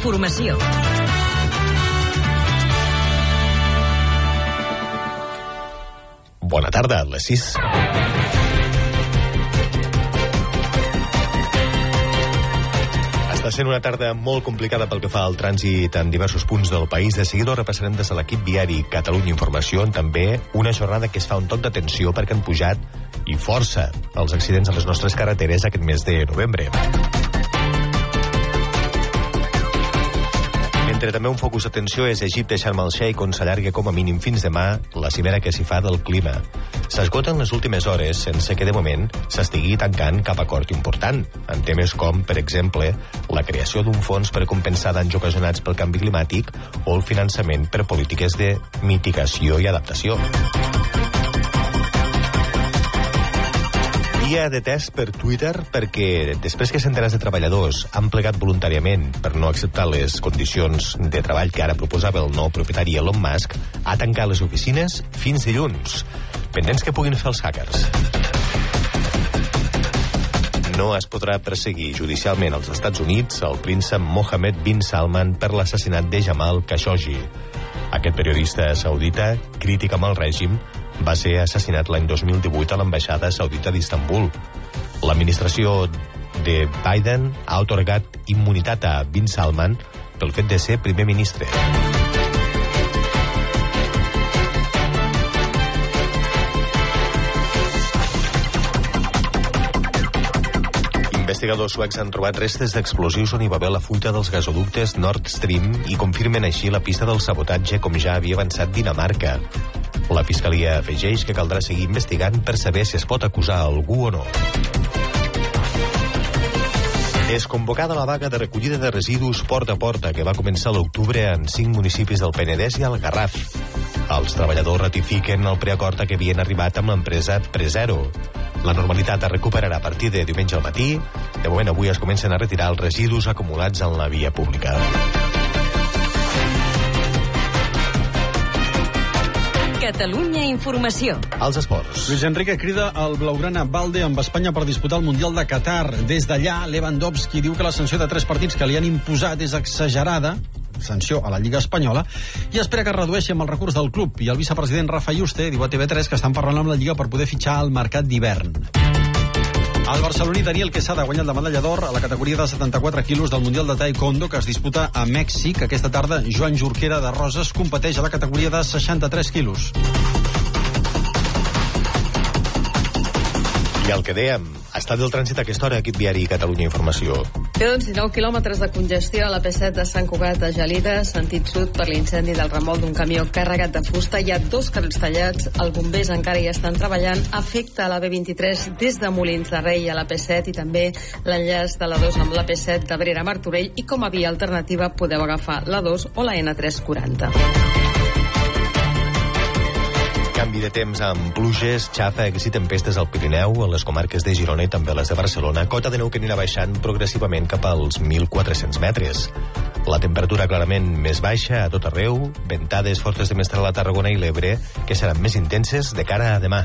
Informació. Bona tarda, les 6. Està sent una tarda molt complicada pel que fa al trànsit en diversos punts del país. De seguida repassarem des de l'equip viari Catalunya Informació, també una jornada que es fa un toc d'atenció perquè han pujat i força els accidents a les nostres carreteres aquest mes de novembre. Mentre també un focus d'atenció és Egipte Sharm el-Sheikh, on s'allarga com a mínim fins demà la cimera que s'hi fa del clima. S'esgoten les últimes hores sense que de moment s'estigui tancant cap acord important, en temes com, per exemple, la creació d'un fons per compensar danys ocasionats pel canvi climàtic o el finançament per polítiques de mitigació i adaptació. Dia de test per Twitter perquè després que centenars de treballadors han plegat voluntàriament per no acceptar les condicions de treball que ara proposava el nou propietari Elon Musk, ha tancat les oficines fins dilluns. Pendents que puguin fer els hackers. No es podrà perseguir judicialment als Estats Units el príncep Mohammed bin Salman per l'assassinat de Jamal Khashoggi. Aquest periodista saudita, crític amb el règim, va ser assassinat l'any 2018 a l'ambaixada saudita d'Istanbul. L'administració de Biden ha otorgat immunitat a Bin Salman pel fet de ser primer ministre. Investigadors suecs han trobat restes d'explosius on hi va haver la fuita dels gasoductes Nord Stream i confirmen així la pista del sabotatge com ja havia avançat Dinamarca. La Fiscalia afegeix que caldrà seguir investigant per saber si es pot acusar algú o no. És convocada la vaga de recollida de residus porta a porta que va començar l'octubre en cinc municipis del Penedès i el Garraf. Els treballadors ratifiquen el preacord a què havien arribat amb l'empresa Presero. La normalitat es recuperarà a partir de diumenge al matí. De moment, avui es comencen a retirar els residus acumulats en la via pública. Catalunya Informació. Els esports. Luis Enrique crida al Blaugrana Valde amb Espanya per disputar el Mundial de Qatar. Des d'allà, Lewandowski diu que la sanció de tres partits que li han imposat és exagerada sanció a la Lliga Espanyola i espera que es redueixi amb el recurs del club. I el vicepresident Rafa Juste diu a TV3 que estan parlant amb la Lliga per poder fitxar al mercat d'hivern. El barceloní Daniel Quesada ha guanyat la medalla d'or a la categoria de 74 quilos del Mundial de Taekwondo que es disputa a Mèxic. Aquesta tarda, Joan Jorquera de Roses competeix a la categoria de 63 quilos. El que dèiem, estat del trànsit a aquesta hora, equip viari Catalunya Informació. Té doncs 19 quilòmetres de congestió a la P7 de Sant Cugat a Gelida, sentit sud per l'incendi del remol d'un camió carregat de fusta. Hi ha dos carrils tallats, els bombers encara hi estan treballant. Afecta a la B23 des de Molins de Rei a la P7 i també l'enllaç de la 2 amb la P7 d'Abrera a Martorell i com a via alternativa podeu agafar la 2 o la N340 canvi de temps amb pluges, xàfecs i tempestes al Pirineu, a les comarques de Girona i també a les de Barcelona, cota de neu que anirà baixant progressivament cap als 1.400 metres. La temperatura clarament més baixa a tot arreu, ventades fortes de mestral a Tarragona i l'Ebre, que seran més intenses de cara a demà.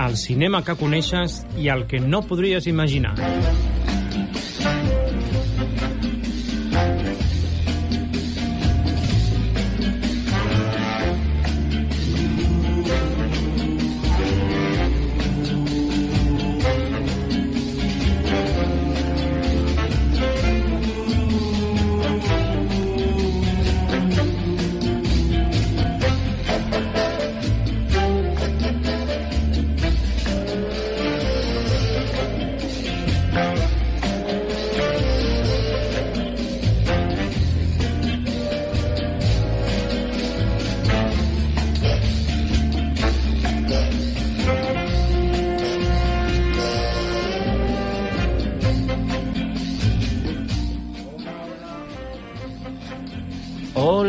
El cinema que coneixes i el que no podries imaginar.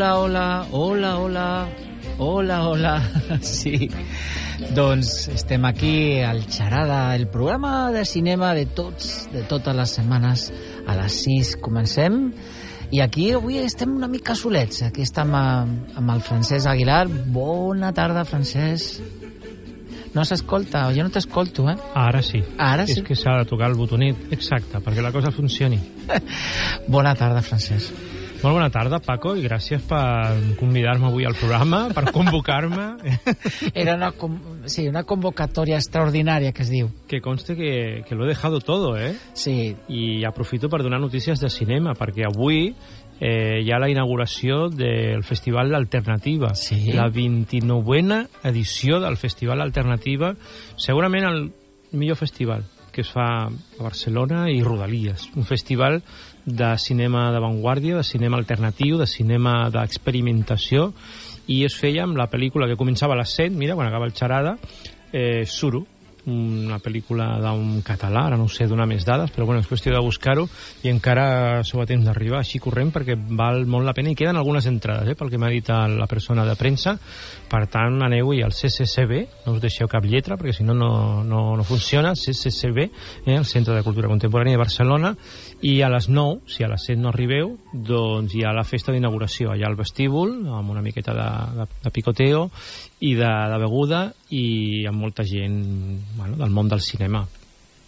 Hola, hola, hola, hola, hola, hola. Sí, doncs estem aquí al Xarada, el programa de cinema de tots, de totes les setmanes. A les 6 comencem i aquí avui estem una mica solets. Aquí estem amb, amb el Francesc Aguilar. Bona tarda, Francesc. No s'escolta, jo no t'escolto, eh? Ara sí. Ara sí. És que s'ha de tocar el botonet exacte perquè la cosa funcioni. Bona tarda, Francesc. Molt bona tarda, Paco, i gràcies per convidar-me avui al programa, per convocar-me. Era una, com, sí, una convocatòria extraordinària, que es diu. Que conste que, que lo he dejado todo, eh? Sí. I aprofito per donar notícies de cinema, perquè avui eh, hi ha la inauguració del Festival L'Alternativa. Sí. La 29a edició del Festival Alternativa, segurament el millor festival que es fa a Barcelona i Rodalies. Un festival de cinema d'avantguàrdia, de cinema alternatiu, de cinema d'experimentació, i es feia amb la pel·lícula que començava a les 7, mira, quan acaba el xarada, eh, Suro, una pel·lícula d'un català, ara no sé donar més dades, però bueno, és qüestió de buscar-ho i encara sou a temps d'arribar així corrent perquè val molt la pena i queden algunes entrades, eh, pel que m'ha dit la persona de premsa, per tant aneu-hi al CCCB, no us deixeu cap lletra perquè si no no, no, no funciona, CCCB, eh, el Centre de Cultura Contemporània de Barcelona, i a les 9, si a les 7 no arribeu, doncs hi ha la festa d'inauguració allà al vestíbul, amb una miqueta de, de, de picoteo i de, de beguda i amb molta gent bueno, del món del cinema.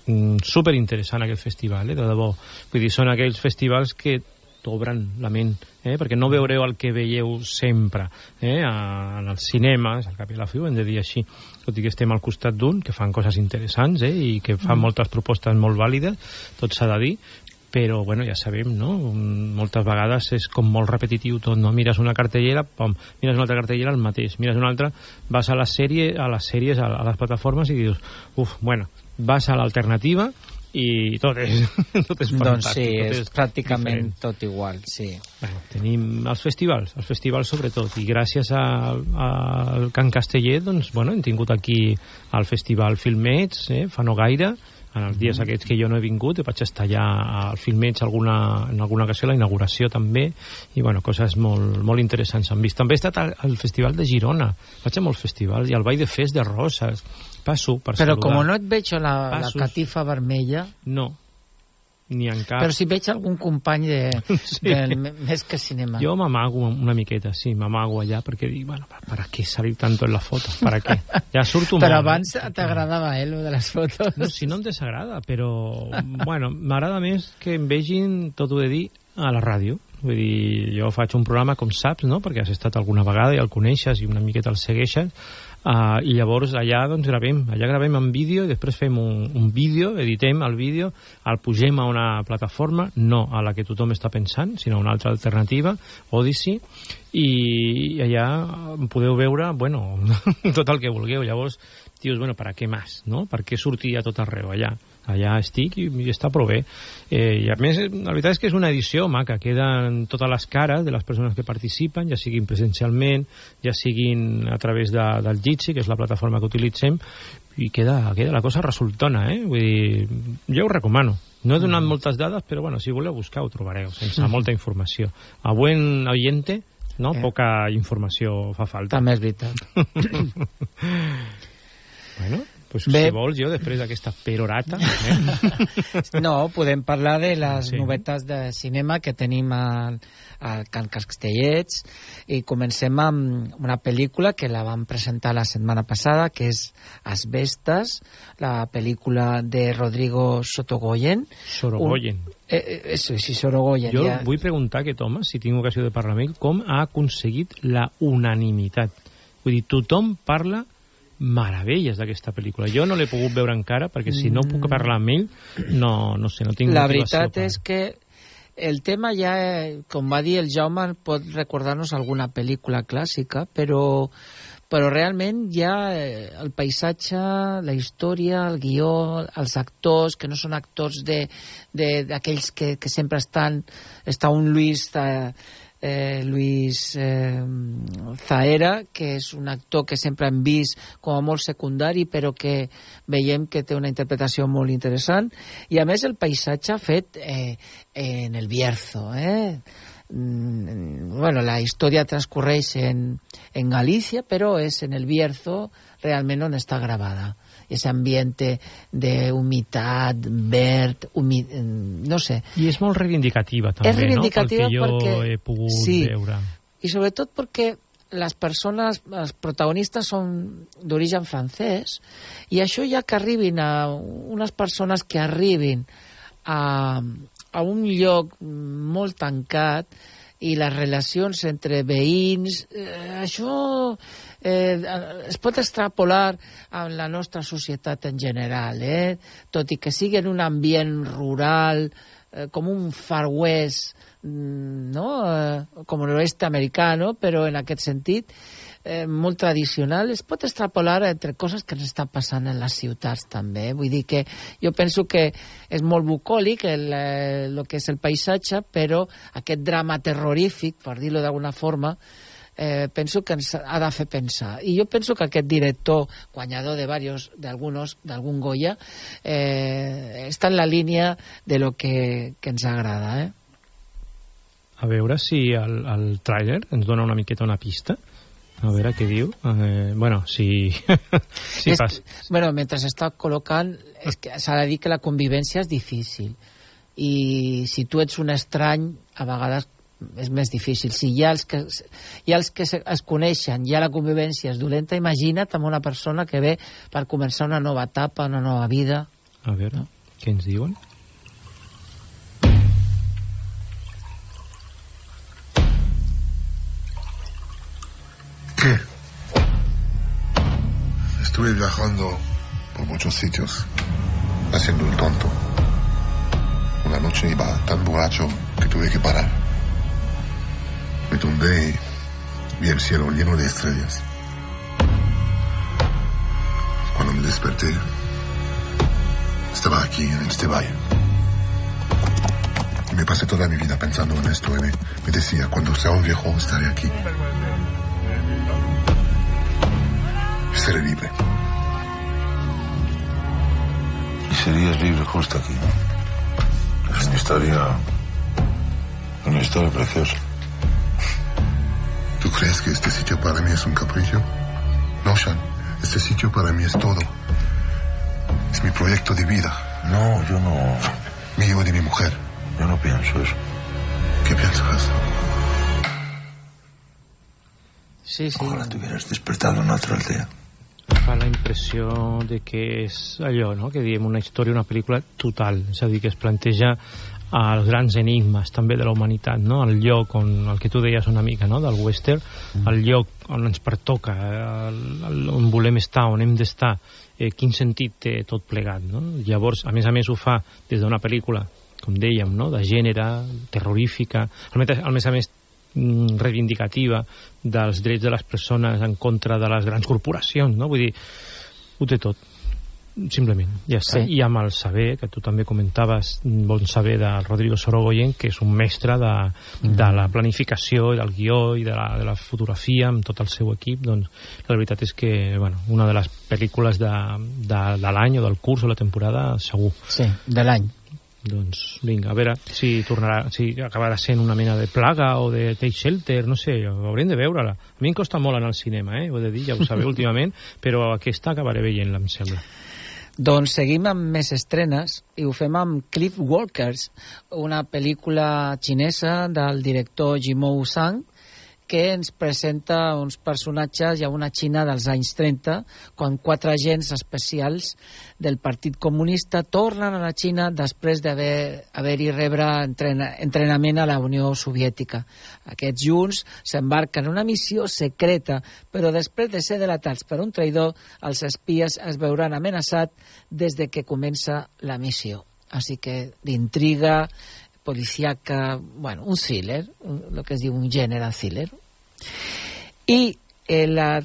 Mm, super interessant aquest festival, eh, de debò. Vull dir, són aquells festivals que t'obren la ment, eh? perquè no veureu el que veieu sempre eh? en els cinemes, al cap i a la fi ho hem de dir així, tot i que estem al costat d'un, que fan coses interessants eh? i que fan mm. moltes propostes molt vàlides, tot s'ha de dir, però bueno, ja sabem, no? Moltes vegades és com molt repetitiu tot, no? Mires una cartellera, pom, mires una altra cartellera, el mateix. Mires una altra, vas a la sèrie, a les sèries, a, a les plataformes i dius, uf, bueno, vas a l'alternativa i tot és, tot és fantàstic. Doncs sí, tot és, és pràcticament diferent. tot igual, sí. Bueno, tenim els festivals, els festivals sobretot, i gràcies a- al Can Casteller, doncs, bueno, hem tingut aquí el Festival Filmets, eh, fa no gaire, en els dies aquests que jo no he vingut, vaig estar allà al Filmets alguna, en alguna ocasió, la inauguració també, i bueno, coses molt, molt interessants han vist. També he estat al, al Festival de Girona, vaig a molts festivals, i al Ball de Fes de Roses, passo per Però saludar. com no et veig a la, la Passos. catifa vermella, No, ni en cap. però si veig algun company de, Sí. del més que cinema. Yo m'amago una miqueta, sí, m'amago allà perquè dic, bueno, ¿para, ¿para qué salir tanto en la foto? ¿Para qué? Ja surto Però molt, abans eh? t'agradava, eh, lo de les fotos. No, si no em desagrada, però, bueno, m'agrada més que em vegin, tot ho he de dir, a la ràdio. Vull dir, jo faig un programa, com saps, no?, perquè has estat alguna vegada i el coneixes i una miqueta el segueixes, uh, i llavors allà doncs gravem, allà gravem en vídeo i després fem un, un vídeo, editem el vídeo, el pugem a una plataforma, no a la que tothom està pensant, sinó una altra alternativa, Odyssey, i, allà podeu veure, bueno, tot el que vulgueu. Llavors, dius, bueno, per a què més, no? Per què sortir a tot arreu allà? Allà estic i, i està prou bé. Eh, I a més, la veritat és que és una edició maca, queden totes les cares de les persones que participen, ja siguin presencialment, ja siguin a través de, del Jitsi, que és la plataforma que utilitzem, i queda, queda la cosa resultona, eh? Vull dir, jo ho recomano. No he donat moltes dades, però bueno, si voleu buscar ho trobareu, sense molta informació. A buen oyente, no? Eh. Poca informació fa falta. També és veritat. Bueno, pues Bé. si vols, jo després d'aquesta perorata... Eh? No, podem parlar de les Sí. novetats de cinema que tenim al, al Can Castellets i comencem amb una pel·lícula que la vam presentar la setmana passada, que és Asbestas, la pel·lícula de Rodrigo Sotogoyen. Sorogoyen. Un, eh, eh, sí, sí, Sorogoyen. Jo ja. vull preguntar que Thomas, si tinc ocasió de parlar amb ell, com ha aconseguit la unanimitat. Vull dir, tothom parla meravelles d'aquesta pel·lícula. Jo no l'he pogut veure encara, perquè si no puc parlar amb ell, no, no sé, no tinc La veritat per- és que el tema ja, com va dir el Jaume, pot recordar-nos alguna pel·lícula clàssica, però, però realment ja eh, el paisatge, la història, el guió, els actors, que no són actors de- de- d'aquells que, que sempre estan... Està un Luis eh, eh, Luis eh, Zaera, que és un actor que sempre hem vist com a molt secundari, però que veiem que té una interpretació molt interessant. I, a més, el paisatge fet eh, en el Bierzo, eh? Mm, bueno, la història transcorreix en, en Galícia, però és en el Bierzo realment on està gravada ese ambiente de humitat, verd, humi... no sé. I és molt reivindicativa, també, és reivindicativa no? Pel que jo perquè... he pogut sí, veure. I sobretot perquè les persones, els protagonistes són d'origen francès i això ja que arribin a unes persones que arribin a, a un lloc molt tancat i les relacions entre veïns, eh, això eh, es pot extrapolar a la nostra societat en general, eh? tot i que sigui en un ambient rural, eh, com un far west, mm, no? eh, com l'oest americano, però en aquest sentit eh, molt tradicional, es pot extrapolar entre coses que ens estan passant en les ciutats també. Vull dir que jo penso que és molt bucòlic el, eh, el que és el paisatge, però aquest drama terrorífic, per dir-ho d'alguna forma, eh, penso que ens ha de fer pensar. I jo penso que aquest director, guanyador de varios, d'algunos, d'algun Goya, eh, està en la línia de lo que, que ens agrada. Eh? A veure si el, el tràiler ens dona una miqueta una pista. A veure què diu. Eh, bueno, si... si és, pas... Bueno, mentre s'està col·locant, s'ha de dir que la convivència és difícil. I si tu ets un estrany, a vegades és més difícil. Si hi ha els que, hi ha els que es coneixen, ha la convivència és dolenta, imagina't amb una persona que ve per començar una nova etapa, una nova vida. A veure, no? què ens diuen? ¿Qué? Estuve viajando por muchos sitios, haciendo el tonto. Una noche iba tan borracho que tuve que parar. Me tumbé y vi el cielo lleno de estrellas. Cuando me desperté, estaba aquí, en este valle. Me pasé toda mi vida pensando en esto y me decía, cuando sea un viejo estaré aquí. Seré libre. Y serías libre justo aquí, ¿no? Es una historia... Una historia preciosa. ¿Tú crees que este sitio para mí es un capricho? No, Sean. Este sitio para mí es todo. Es mi proyecto de vida. No, yo no... Mío y de mi mujer. Yo no pienso eso. ¿Qué piensas? Sí, sí. Ojalá te hubieras despertado en otra aldea. Fa la impressió de que és allò, no?, que diem una història, una pel·lícula total, és a dir, que es planteja els grans enigmes també de la humanitat, no? el lloc on, el que tu deies una mica, no? del western, mm. el lloc on ens pertoca, el, el, on volem estar, on hem d'estar, eh, quin sentit té tot plegat. No? Llavors, a més a més ho fa des d'una pel·lícula, com dèiem, no? de gènere, terrorífica, a més, a més, reivindicativa dels drets de les persones en contra de les grans corporacions, no? Vull dir, ho té tot simplement, ja està. Sí. I amb el saber, que tu també comentaves, bon saber de Rodrigo Sorogoyen, que és un mestre de, mm. de la planificació i del guió i de la, de la fotografia amb tot el seu equip, doncs la veritat és que, bueno, una de les pel·lícules de, de, de l'any o del curs o la temporada, segur. Sí, de l'any. Doncs vinga, a veure si tornarà, si acabarà sent una mena de plaga o de take shelter, no sé, haurem de veure-la. A mi em costa molt anar al cinema, eh? ho he de dir, ja ho sabeu últimament, però aquesta acabaré veient-la, em sembla. Doncs seguim amb més estrenes i ho fem amb Cliff Walkers, una pel·lícula xinesa del director Jimou Sang, que ens presenta uns personatges i una Xina dels anys 30, quan quatre agents especials del Partit Comunista tornen a la Xina després d'haver-hi haver rebre entrena, entrenament a la Unió Soviètica. Aquests junts s'embarquen en una missió secreta, però després de ser delatats per un traïdor, els espies es veuran amenaçats des de que comença la missió. Així que d'intriga, policíaca, bueno, un thriller, el que es diu un gènere thriller. I eh, la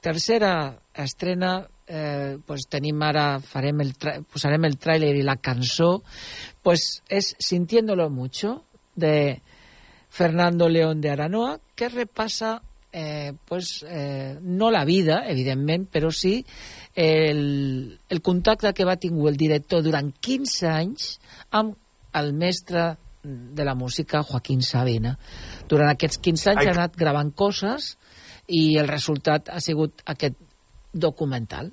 tercera estrena eh, pues tenim ara, farem el posarem el tràiler i la cançó, pues és Sintiéndolo Mucho, de Fernando León de Aranoa, que repassa eh, pues, eh, no la vida, evidentment, però sí el, el contacte que va tingut el director durant 15 anys amb el mestre de la música, Joaquín Sabina. Durant aquests 15 anys Ai. ha anat gravant coses i el resultat ha sigut aquest documental.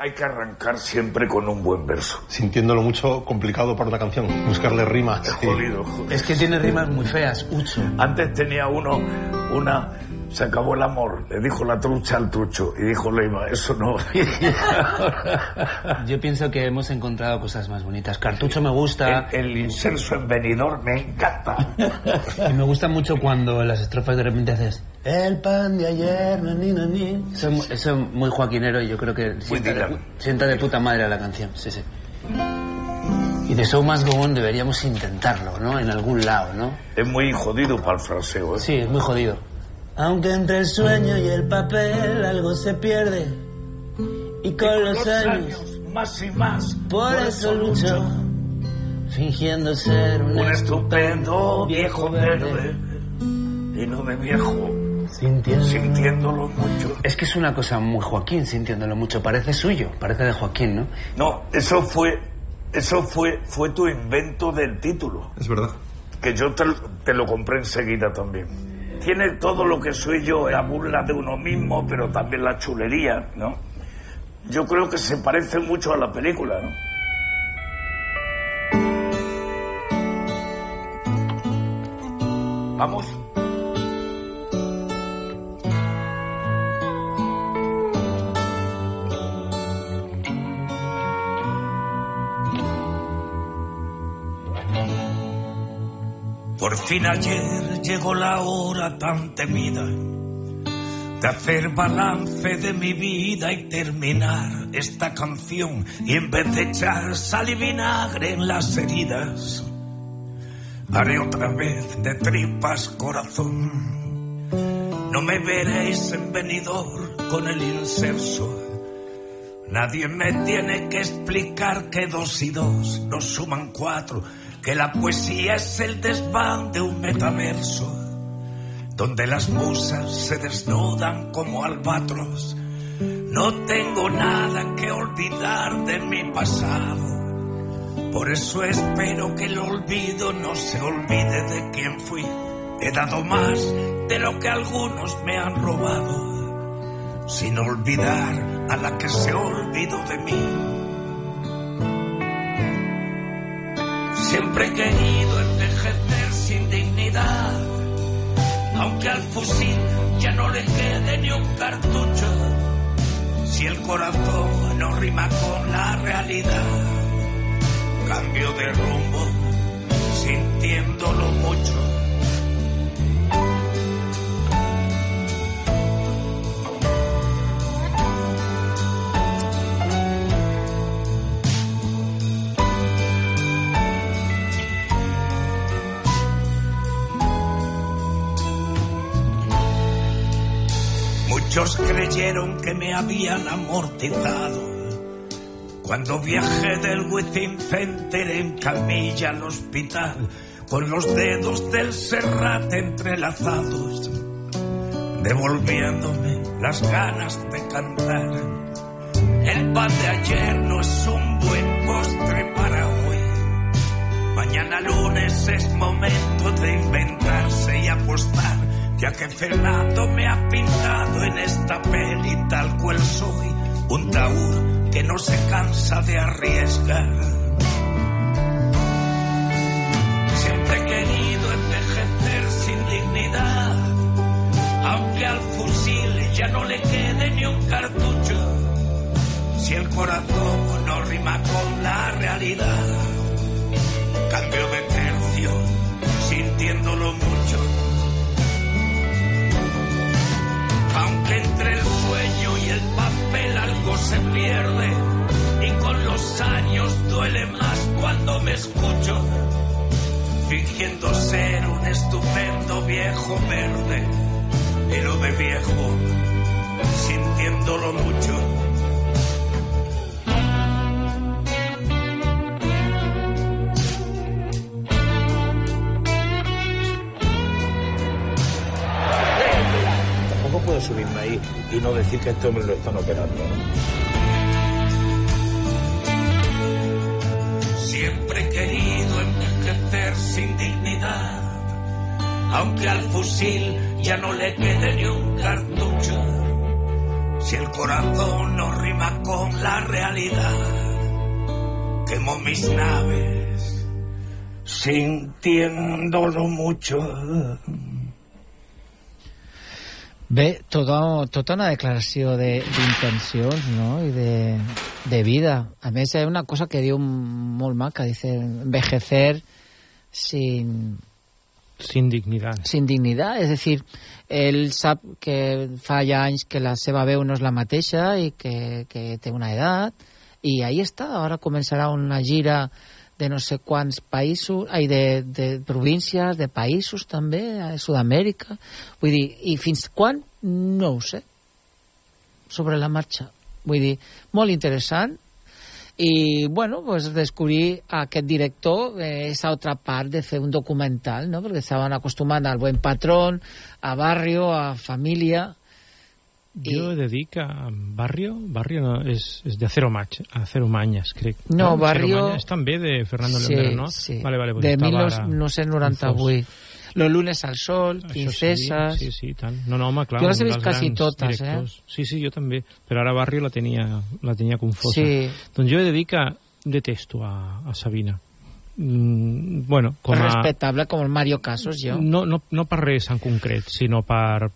Hay que arrancar siempre con un buen verso. Sintiéndolo mucho complicado para una canción, buscarle rimas. Es jodido, jodido. Es que tiene rimas muy feas, Ucho. Antes tenía uno, una, se acabó el amor, le dijo la trucha al trucho, y dijo Leima, eso no. Yo pienso que hemos encontrado cosas más bonitas. Cartucho me gusta. El, el inserso en venidor me encanta. Y me gusta mucho cuando las estrofas de repente haces el pan de ayer, ni, ni, ni". Eso, eso es muy joaquinero y yo creo que sienta de, sienta de puta madre a la canción. Sí, sí. Y de Show Must Go On deberíamos intentarlo, ¿no? En algún lado, ¿no? Es muy jodido para el fraseo, ¿eh? Sí, es muy jodido. Aunque entre el sueño y el papel algo se pierde. Y con los años, más y más, por eso lucho. Fingiendo ser un, un estupendo viejo verde, y no de viejo, Sintiendo. sintiéndolo mucho. Es que es una cosa muy Joaquín, sintiéndolo mucho. Parece suyo, parece de Joaquín, ¿no? No, eso fue, eso fue, fue tu invento del título. Es verdad. que yo te, te lo compré enseguida también. Tiene todo lo que soy yo, la burla de uno mismo, pero también la chulería, ¿no? Yo creo que se parece mucho a la película, ¿no? Vamos. Por fin ayer llegó la hora tan temida de hacer balance de mi vida y terminar esta canción. Y en vez de echar sal y vinagre en las heridas haré otra vez de tripas corazón. No me veréis en venidor con el inserso Nadie me tiene que explicar que dos y dos no suman cuatro, que la poesía es el desván de un metaverso, donde las musas se desnudan como albatros. No tengo nada que olvidar de mi pasado, por eso espero que el olvido no se olvide de quién fui. He dado más de lo que algunos me han robado sin olvidar a la que se olvidó de mí. Siempre he querido envejecer sin dignidad, aunque al fusil ya no le quede ni un cartucho, si el corazón no rima con la realidad. Cambio de rumbo, sintiéndolo mucho. Muchos creyeron que me habían amortizado. Cuando viajé del Within Center en camilla al hospital, con los dedos del serrat entrelazados, devolviéndome las ganas de cantar. El pan de ayer no es un buen postre para hoy. Mañana lunes es momento de inventarse y apostar, ya que Fernando me ha pintado en esta peli tal cual soy, un taur que no se cansa de arriesgar. Siempre he querido envejecer sin dignidad, aunque al fusil ya no le quede ni un cartucho, si el corazón no rima con la realidad cambio de tercio, sintiéndolo mucho. Entre el sueño y el papel algo se pierde, y con los años duele más cuando me escucho, fingiendo ser un estupendo viejo verde, de viejo, sintiéndolo mucho. Subirme ahí y no decir que a este hombre lo están operando. Siempre he querido envejecer sin dignidad, aunque al fusil ya no le quede ni un cartucho. Si el corazón no rima con la realidad, quemo mis naves sintiéndolo mucho. Bé, tota, tota una declaració de- d'intencions no? i de, de vida. A més, hi ha una cosa que diu molt maca, dice envejecer sin, Sin dignidad. sin dignidad. És a dir, ell sap que fa ja anys que la seva veu no és la mateixa i que, que té una edat i ahí està, ara començarà una gira de no sé quants països, ai, de, de províncies, de països també, a Sud-amèrica. Vull dir, i fins quan? No ho sé. Sobre la marxa. Vull dir, molt interessant. I, bueno, pues descobrir aquest director eh, esa otra part de fer un documental, no? Perquè estaven acostumant al buen patrón, a barrio, a família... Jo he de dir que Barrio, Barrio no, és, és de Acero, Mach, Acero Mañas, crec. No, Acero Barrio- és també de Fernando Sí, Leonero, no? sí. Vale, vale, pues de estava ara 1998. Los lunes al sol, Això princesas... Sí, sí, sí, tant. No, no, home, clar. Jo les he vist quasi totes, eh? directors. Sí, sí, jo també. Però ara Barrio la tenia, la tenia confosa. Sí. Doncs jo he de dir que detesto a, a Sabina. Mm, bueno, com a... Respectable com el Mario Casos, jo. No, no, no per res en concret, sinó per,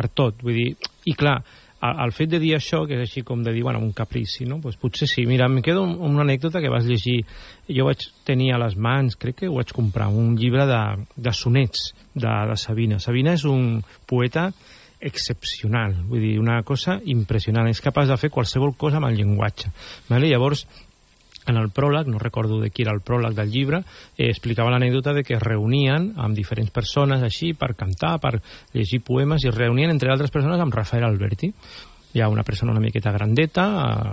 per tot. Vull dir, i clar, a- el fet de dir això, que és així com de dir, bueno, un caprici, no? Pues potser sí. Mira, em quedo amb una anècdota que vas llegir. Jo vaig tenir a les mans, crec que ho vaig comprar, un llibre de, de sonets de, de Sabina. Sabina és un poeta excepcional, vull dir, una cosa impressionant. És capaç de fer qualsevol cosa amb el llenguatge. Vale? Llavors, en el pròleg, no recordo de qui era el pròleg del llibre, eh, explicava l'anècdota de que es reunien amb diferents persones així per cantar, per llegir poemes, i es reunien entre altres persones amb Rafael Alberti. Hi ha una persona una miqueta grandeta,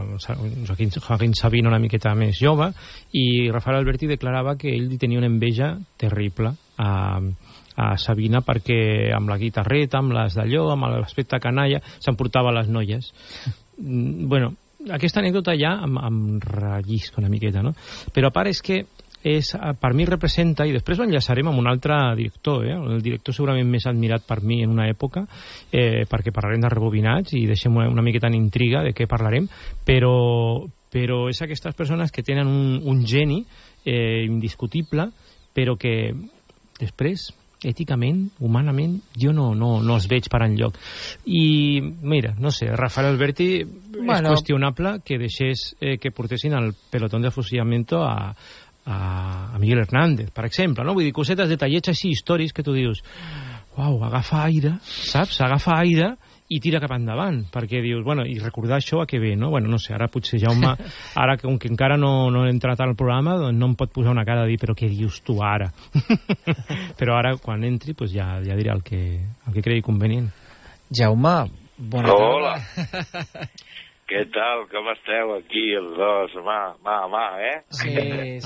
eh, Sa- Joaquín, Joaquín Sabino una miqueta més jove, i Rafael Alberti declarava que ell tenia una enveja terrible a, a Sabina perquè amb la guitarreta, amb les d'allò, amb l'aspecte canalla, s'emportava les noies. Mm, bueno, aquesta anècdota ja em, em rellisca una miqueta, no? Però a part és que és, per mi representa, i després ho enllaçarem amb un altre director, eh? el director segurament més admirat per mi en una època, eh, perquè parlarem de rebobinats i deixem una, una miqueta en intriga de què parlarem, però, però és aquestes persones que tenen un, un geni eh, indiscutible, però que després èticament, humanament, jo no, no, no els veig per enlloc. I, mira, no sé, Rafael Alberti bueno. és qüestionable que deixés eh, que portessin el pelotón de fusilamiento a, a, a Miguel Hernández, per exemple, no? Vull dir, cosetes, detallets així històrics que tu dius, uau, agafa aire, saps? Agafa aire i tira cap endavant, perquè dius, bueno, i recordar això a què ve, no? Bueno, no sé, ara potser Jaume, ara com que encara no, no he entrat al programa, doncs no em pot posar una cara de dir, però què dius tu ara? però ara, quan entri, doncs ja, ja diré el que, el que cregui convenient. Jaume, bona Hola. tarda. Què tal? Com esteu aquí els dos? Mà, mà, mà, eh? Sí,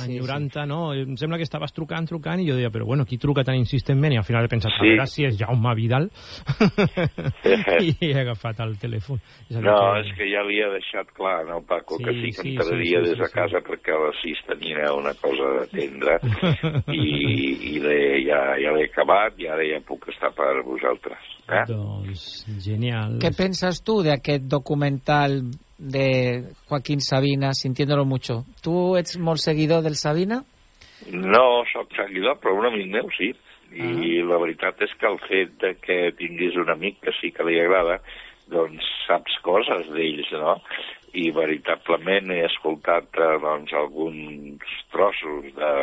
Any 90, no? Em sembla que estaves trucant, trucant, i jo deia, però bueno, qui truca tan insistentment? I al final he pensat, Sí. a veure si és Jaume Vidal. I he agafat el telèfon. És a No, que- és que ja li he deixat clar, no, Paco, que Sí, sí que sí, entraria sí, sí, des de sí, casa perquè a les 6 tenia una cosa d'atendre i, i le, ja, ja l'he acabat i ara ja puc estar per vosaltres. Eh? Doncs genial. ¿Qué piensas tú de aquel documental de Joaquín Sabina, Sintiéndolo Mucho? ¿Tú ets molt seguidor del Sabina? No sóc seguidor, però un amic meu sí. I la veritat és que el fet de que tinguis un amic que sí que li agrada, doncs saps coses d'ells, no? I veritablement he escoltat eh, doncs, alguns trossos de,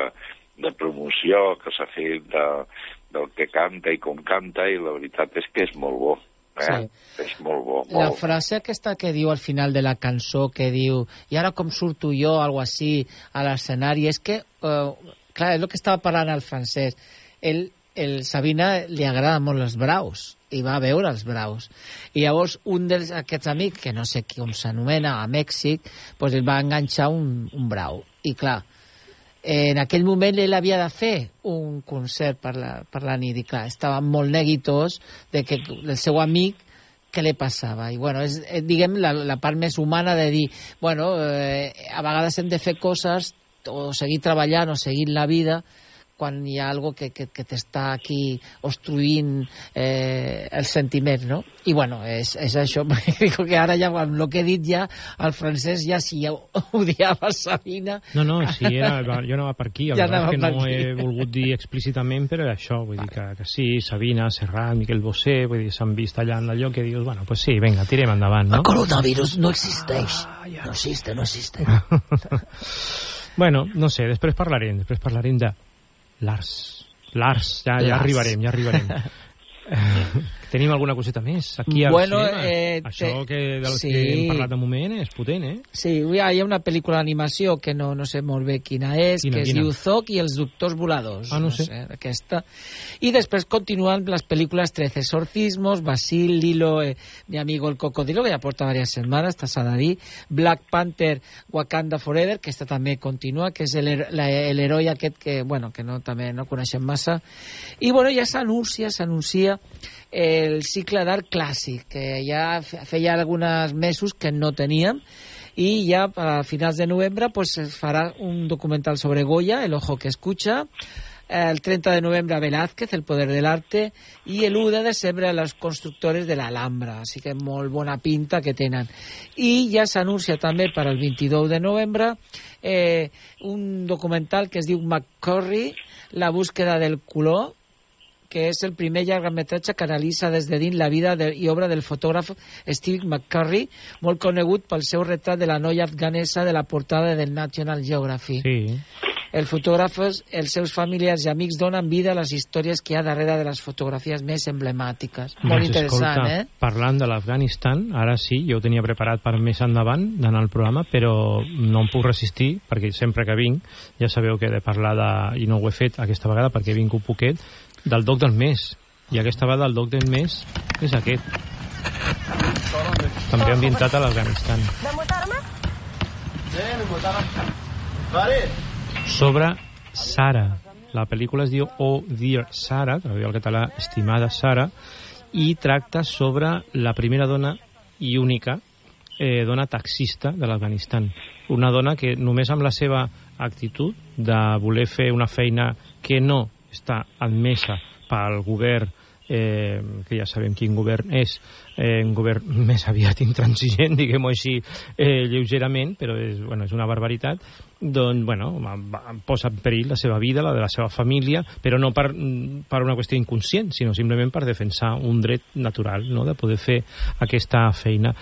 de promoció que s'ha fet de, del que canta i com canta, i la veritat és que és molt bo. Eh? És molt bo, molt La frase aquesta que diu al final de la cançó, que diu i ara com surto jo, algo així, a l'escenari, és que, eh, clar, és el que estava parlant el francès. El, el Sabina li agrada molt els braus, i va veure els braus. I llavors un dels aquests amics, que no sé com s'anomena, a Mèxic, pues el va enganxar un, un brau. I clar, en aquell moment ell havia de fer un concert per la, per la nit i clar, estava molt neguitós de que el seu amic què li passava. I, bueno, és, eh, diguem, la, la part més humana de dir, bueno, eh, a vegades hem de fer coses o seguir treballant o seguir la vida quan hi ha algo que, que, que t'està aquí obstruint eh, el sentiment, no? I bueno, és, és això, dic que ara ja amb el que he dit ja, el francès ja si ja odiava Sabina... No, no, sí, era, jo anava per aquí, ja és que no ho he volgut dir explícitament, però era això, vull dir que, que sí, Sabina, Serrat, Miquel Bosé, vull dir, s'han vist allà en allò que dius, bueno, pues sí, venga, tirem endavant, no? El coronavirus no existeix, ah, ja. no existe, no existe. bueno, no sé, després parlarem, després parlarem de Lars. Lars, ja, ja Lars. arribarem, ja arribarem. Tenim alguna coseta més aquí al bueno, cinema? Eh, Això que, del sí. que hem parlat de moment és potent, eh? Sí, hi ha, hi ha una pel·lícula d'animació que no, no sé molt bé quina és, quina, que quina? es diu Zoc i els doctors voladors. Ah, no, no sé. sé. aquesta. I després continuen les pel·lícules Trece exorcismos, Basil, Lilo, eh, mi amigo el cocodrilo, que ja porta diverses setmanes, s'ha de Black Panther, Wakanda Forever, que esta també continua, que és l'heroi aquest que, bueno, que no, també no coneixem massa. I, bueno, ja s'anuncia, s'anuncia el cicle d'art clàssic, que ja feia alguns mesos que no teníem, i ja a finals de novembre pues, es farà un documental sobre Goya, El ojo que escucha, el 30 de novembre Velázquez, El poder del arte, i el 1 de desembre les constructores de l'Alhambra, així que molt bona pinta que tenen. I ja s'anuncia també per al 22 de novembre eh, un documental que es diu McCurry, La búsqueda del color, que és el primer llargmetratge que analitza des de dins la vida de, i obra del fotògraf Steve McCurry, molt conegut pel seu retrat de la noia afganesa de la portada del National Geography. Sí. El fotògraf, els seus familiars i amics donen vida a les històries que hi ha darrere de les fotografies més emblemàtiques. Doncs molt interessant, escolta, eh? Parlant de l'Afganistan, ara sí, jo ho tenia preparat per més endavant d'anar al programa, però no em puc resistir, perquè sempre que vinc, ja sabeu que he de parlar de... i no ho he fet aquesta vegada perquè vinc un poquet, del doc del mes. I aquesta vegada el doc del mes és aquest. També ambientat a l'Afganistan. Sobre Sara. La pel·lícula es diu Oh Dear Sara, traduïda al català Estimada Sara, i tracta sobre la primera dona i única eh, dona taxista de l'Afganistan. Una dona que només amb la seva actitud de voler fer una feina que no està admesa pel govern eh, que ja sabem quin govern és, eh, un govern més aviat intransigent, diguem-ho així, eh, lleugerament, però és, bueno, és una barbaritat, doncs, bueno, posa en perill la seva vida, la de la seva família, però no per, per una qüestió inconscient, sinó simplement per defensar un dret natural, no?, de poder fer aquesta feina.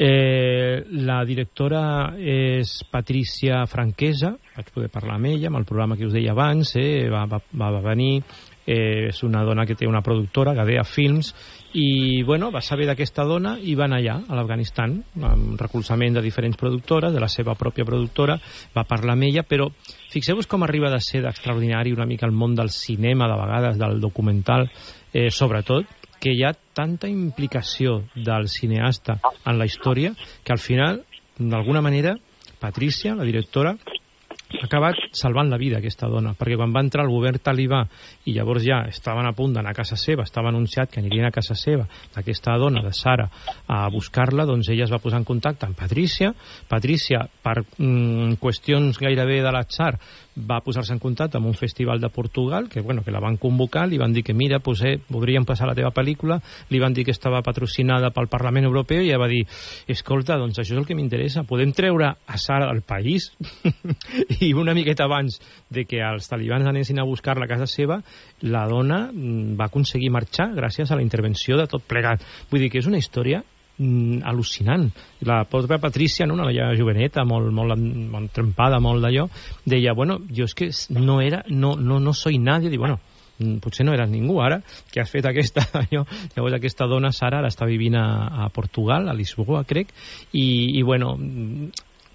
Eh, la directora és Patricia Franquesa, vaig poder parlar amb ella, amb el programa que us deia abans, eh, va, va, va venir, eh, és una dona que té una productora, Gadea Films, i bueno, va saber d'aquesta dona i va anar allà, a l'Afganistan, amb recolzament de diferents productores, de la seva pròpia productora, va parlar amb ella, però fixeu-vos com arriba de ser d'extraordinari una mica el món del cinema, de vegades, del documental, eh, sobretot, que hi ha tanta implicació del cineasta en la història que al final, d'alguna manera, Patricia, la directora, ha acabat salvant la vida aquesta dona, perquè quan va entrar el govern talibà i llavors ja estaven a punt d'anar a casa seva, estava anunciat que anirien a casa seva d'aquesta dona, de Sara, a buscar-la, doncs ella es va posar en contacte amb Patricia. Patricia, per mm, qüestions gairebé de l'atzar, va posar-se en contacte amb un festival de Portugal, que, bueno, que la van convocar, li van dir que mira, pues, eh, voldríem passar la teva pel·lícula, li van dir que estava patrocinada pel Parlament Europeu i ella va dir, escolta, doncs això és el que m'interessa, podem treure a Sara del país? I una miqueta abans de que els talibans anessin a buscar la casa seva, la dona mm, va aconseguir marxar gràcies a la intervenció de tot plegat. Vull dir que és una història mm, al·lucinant. La pròpia Patricia, no, una noia joveneta, molt, molt, molt trempada, molt d'allò, deia, bueno, jo és que no era, no, no, no soy nadie, dic, bueno, mm, potser no eres ningú ara, que has fet aquesta, allò, llavors aquesta dona, Sara, ara està vivint a, a Portugal, a Lisboa, crec, i, i bueno,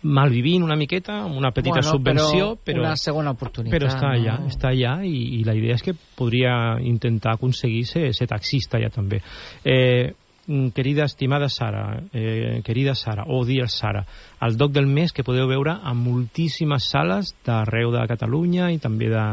malvivint una miqueta, amb una petita bueno, subvenció, però, però una segona oportunitat. Però està no? allà, està allà i, i la idea és que podria intentar aconseguir ser, ser taxista ja també. Eh, Mm, querida estimada Sara, eh, querida Sara, o dear Sara, el doc del mes que podeu veure a moltíssimes sales d'arreu de Catalunya i també de,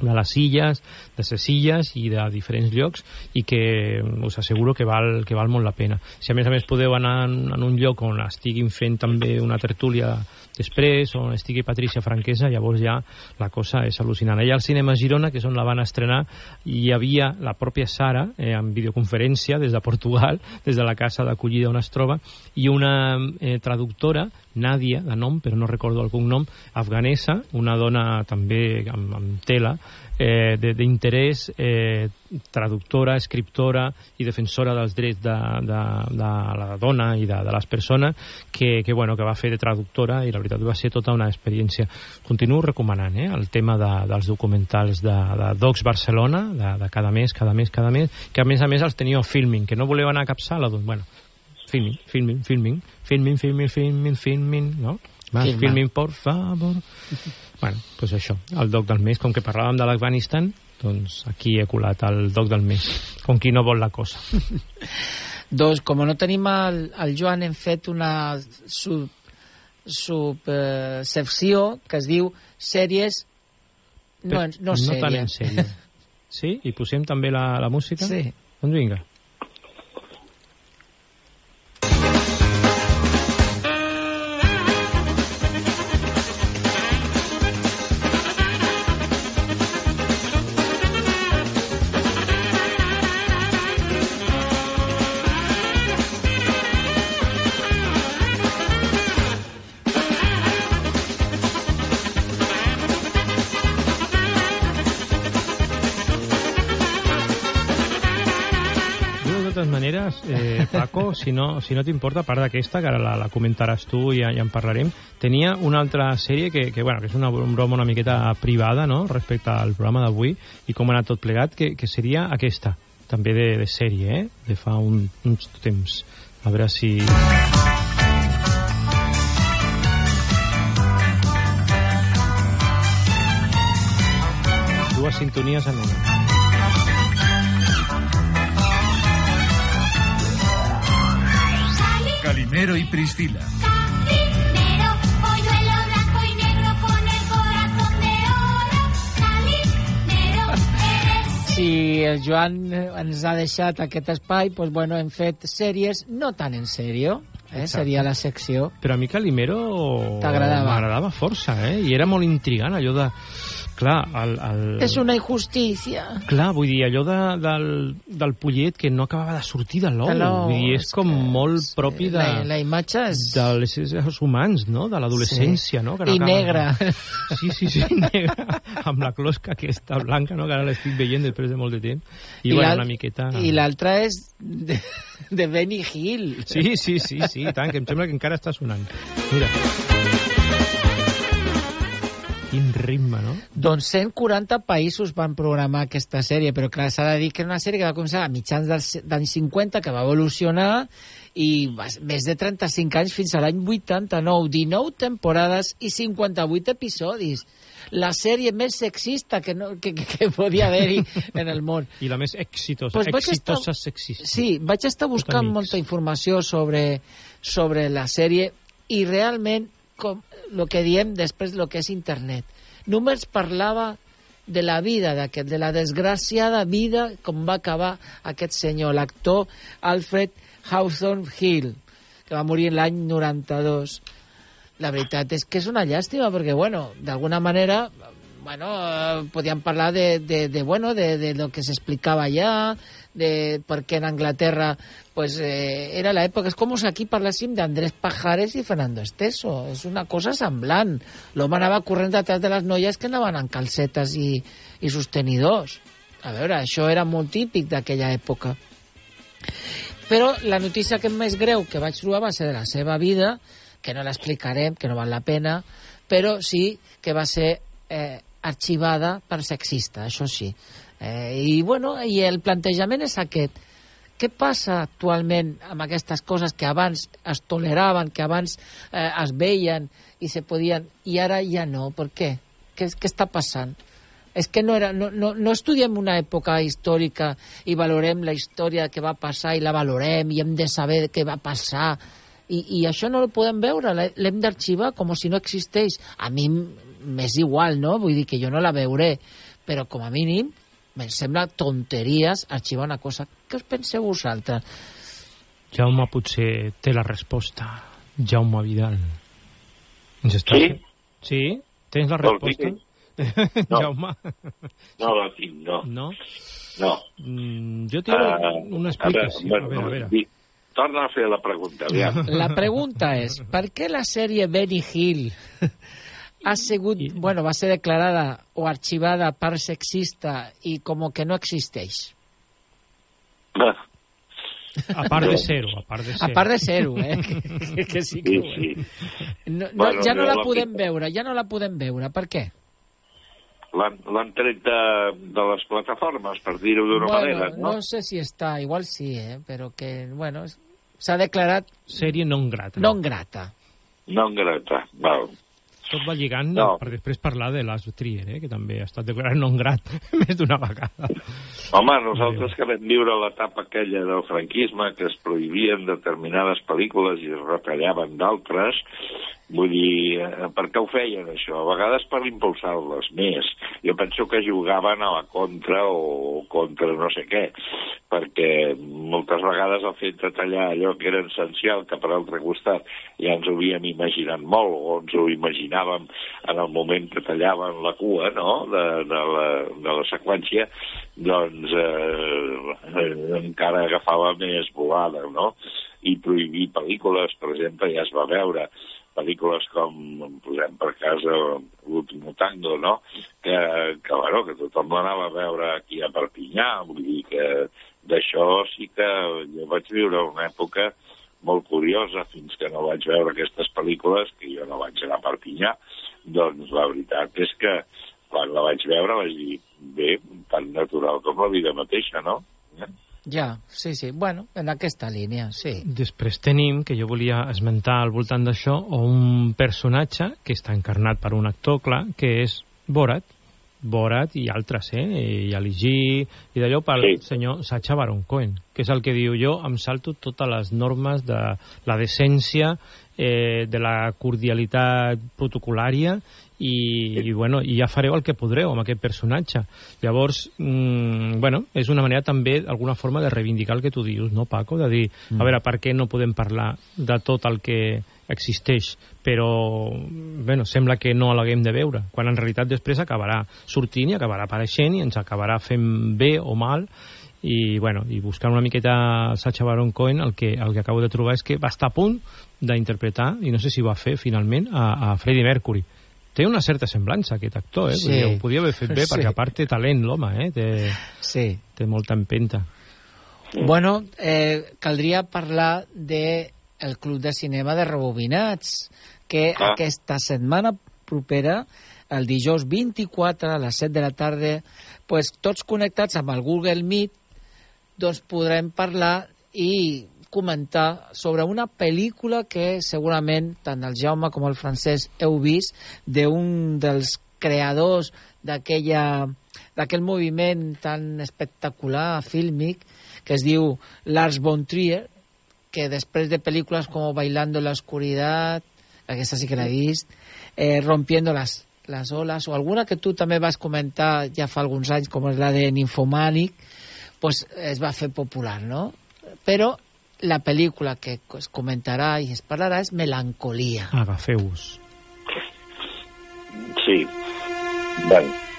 de les illes, de ses illes i de diferents llocs i que us asseguro que val, que val molt la pena. Si a més a més podeu anar en, en un lloc on estiguin fent també una tertúlia després, on estigui Patricia Franquesa, llavors ja la cosa és al·lucinant. Allà al Cinema Girona, que és on la van estrenar, hi havia la pròpia Sara eh, en videoconferència des de Portugal, des de la casa d'acollida on es troba, i una eh, traductora, Nàdia, de nom, però no recordo el cognom, afganesa, una dona també amb, amb tela, eh, d'interès, eh, traductora, escriptora i defensora dels drets de, de, de la dona i de, de les persones que, que, bueno, que va fer de traductora i la veritat va ser tota una experiència. Continuo recomanant eh, el tema de, dels documentals de, de Docs Barcelona, de, de cada mes, cada mes, cada mes, que a més a més els teniu filming, que no voleu anar a cap sala, doncs, bueno, filming, filming, filming, filming, filming, filming, filming, no? Más filming, por favor. bueno, doncs això, el doc del mes, com que parlàvem de l'Afganistan, doncs aquí he colat el doc del mes, com qui no vol la cosa. Doncs, com no tenim el, el Joan, hem fet una sub, sub eh, secció que es diu sèries no, no, no sèries. tant en sèrie. Sí? I posem també la, la música? Sí. Doncs vinga. Totes maneres, eh, Paco, si no, si no t'importa, a part d'aquesta, que ara la, la comentaràs tu i ja en parlarem, tenia una altra sèrie que, que, bueno, que és una broma una miqueta privada, no?, respecte al programa d'avui i com ha anat tot plegat, que, que seria aquesta, també de, de sèrie, eh?, de fa un, uns temps. A veure si... Dues sintonies en una. Calimero y Priscila. Calimero, polluelo blanco y negro con el corazón de oro. Calimero, eres Si el Joan eh, ens ha deixat aquest espai, doncs, bueno, hem fet sèries no tan en sèrio, eh? Exacte. seria la secció. Però a mi Calimero m'agradava força, eh? I era molt intrigant, allò de... Clar, el, el... És una injustícia. Clar, vull dir, allò de, del, del pollet que no acabava de sortir de l'ou. Vull dir, és, com molt propi de... La, la imatge és... dels éssers humans, no? De l'adolescència, Sí. no? Que no I acaba- negra. Sí, sí, sí, negra. Amb la closca aquesta blanca, no? Que ara l'estic veient després de molt de temps. I, I bueno, una miqueta... I l'altra és de, de Benny Hill. Sí, sí, sí, sí, tant, que em sembla que encara està sonant. Mira. Quin ritme, no? Doncs 140 països van programar aquesta sèrie, però clar, s'ha de dir que era una sèrie que va començar a mitjans dels d'anys 50, que va evolucionar i més de 35 anys fins a l'any 89, 19 temporades i 58 episodis. La sèrie més sexista que, no, que, que, podia haver-hi en el món. I la més exitosa, Pues exitosa estar- sexista. Sí, vaig estar buscant molta informació sobre, sobre la sèrie i realment, com el que diem després, el que és internet. Només parlava de la vida d'aquest, de la desgraciada vida com va acabar aquest senyor, l'actor Alfred Hawthorne Hill, que va morir l'any 92. La veritat és que és una llàstima, perquè, bueno, d'alguna manera bueno, podíem parlar de, de, de, bueno, de, de lo que s'explicava allà, de per què en Anglaterra pues, eh, era l'època... És com si aquí parléssim d'Andrés Pajares i Fernando Esteso. És una cosa semblant. L'home anava corrent detrás de les noies que anaven en calcetes i, i sostenidors. A veure, això era molt típic d'aquella època. Però la notícia que més greu que vaig trobar va ser de la seva vida, que no l'explicarem, que no val la pena, però sí que va ser eh, arxivada per sexista, això sí. Eh, I, bueno, i el plantejament és aquest. Què passa actualment amb aquestes coses que abans es toleraven, que abans eh, es veien i se podien, i ara ja no? Per què? Què, què està passant? És que no, era, no, no, no estudiem una època històrica i valorem la història que va passar i la valorem i hem de saber què va passar i, i això no ho podem veure, l'he- l'hem d'arxivar com si no existeix. A mi m'és igual, no? Vull dir que jo no la veuré, però com a mínim em sembla tonteries arxivar una cosa. Què us penseu vosaltres? Jaume potser té la resposta. Jaume Vidal. Ens està... Sí? Sí? Tens la resposta? dir No. Jaume? No la tinc, no. No? No. Mm, jo tinc Ah, una explicació. A A veure, veure, a veure. Torna a fer la pregunta, aviam. La pregunta és, per què la sèrie Benny Hill ha sigut, bueno, va ser declarada o arxivada per sexista i com que no existeix? A part de zero, a part de A zero. part de zero, eh? que, que sí que... Sí, sí. No, no, Bueno, ja no la la- podem veure, ja no la podem veure. Per què? L'han l'han tret de, de les plataformes, per dir-ho d'una bueno, manera, no? no sé si està, igual sí, eh? però que, bueno, s'ha declarat Sèrie non grata. non grata. No en grata, val. Tot va lligant No. per després parlar de Lars Trier, eh, que també ha estat declarat non grat més d'una vegada. Home, nosaltres que vam viure l'etapa aquella del franquisme, que es prohibien determinades pel·lícules i es retallaven d'altres, vull dir, eh, per què ho feien això? A vegades per impulsar-les més. Jo penso que jugaven a la contra o contra no sé què, perquè moltes vegades el fet de tallar allò que era essencial, que per altre costat ja ens ho havíem imaginat molt, o ens ho imaginàvem en el moment que tallaven la cua no? de, de, la, de la seqüència, doncs eh, eh, encara agafava més volada, no? I prohibir pel·lícules, per exemple, ja es va veure, pel·lícules com, posem per casa, l'últim tango, no? Que, que, bueno, que tothom l'anava a veure aquí a Perpinyà, vull dir que d'això sí que jo vaig viure una època molt curiosa fins que no vaig veure aquestes pel·lícules, que jo no vaig anar a Perpinyà, doncs la veritat és que quan la vaig veure vaig dir, bé, tan natural com la vida mateixa, no? Ja, sí, sí. Bueno, en aquesta línia, sí. Després tenim, que jo volia esmentar al voltant d'això, un personatge que està encarnat per un actor, clar, que és Borat, Borat i altres, eh? I Aligi, i d'allò pel Sí. senyor Sacha Baron Cohen, que és el que diu jo, em salto totes les normes de la decència, eh, de la cordialitat protocolària i, i, bueno, i ja fareu el que podreu amb aquest personatge. Llavors, mm, bueno, és una manera també, d'alguna forma, de reivindicar el que tu dius, no, Paco? De dir, Mm. a veure, per què no podem parlar de tot el que existeix, però, bueno, sembla que no l'haguem de veure, quan en realitat després acabarà sortint i acabarà apareixent i ens acabarà fent bé o mal, i, bueno, i buscant una miqueta Sacha Baron Cohen, el que, el que acabo de trobar és que va estar a punt d'interpretar, i no sé si ho va fer finalment, a, a Freddie Mercury. Té una certa semblança, aquest actor, eh? Sí. Ho podia haver fet bé, Sí. perquè a part té talent, l'home, eh? Té, sí. té molta empenta. Bueno, eh, caldria parlar de el Club de Cinema de Rebobinats, que Ah. aquesta setmana propera, el dijous 24 a les 7 de la tarda, pues, tots connectats amb el Google Meet, doncs podrem parlar i comentar sobre una pel·lícula que segurament tant el Jaume com el Francesc heu vist d'un dels creadors d'aquella d'aquell moviment tan espectacular fílmic que es diu Lars von Trier que després de pel·lícules com Bailando en la oscuridad aquesta sí que l'he vist eh, Rompiendo las, las olas o alguna que tu també vas comentar ja fa alguns anys com és la de Nymphomanic pues es va fer popular, no? Però la pel·lícula que es comentarà i es parlarà és Melancolia. Agafeu-vos. Sí. Bueno.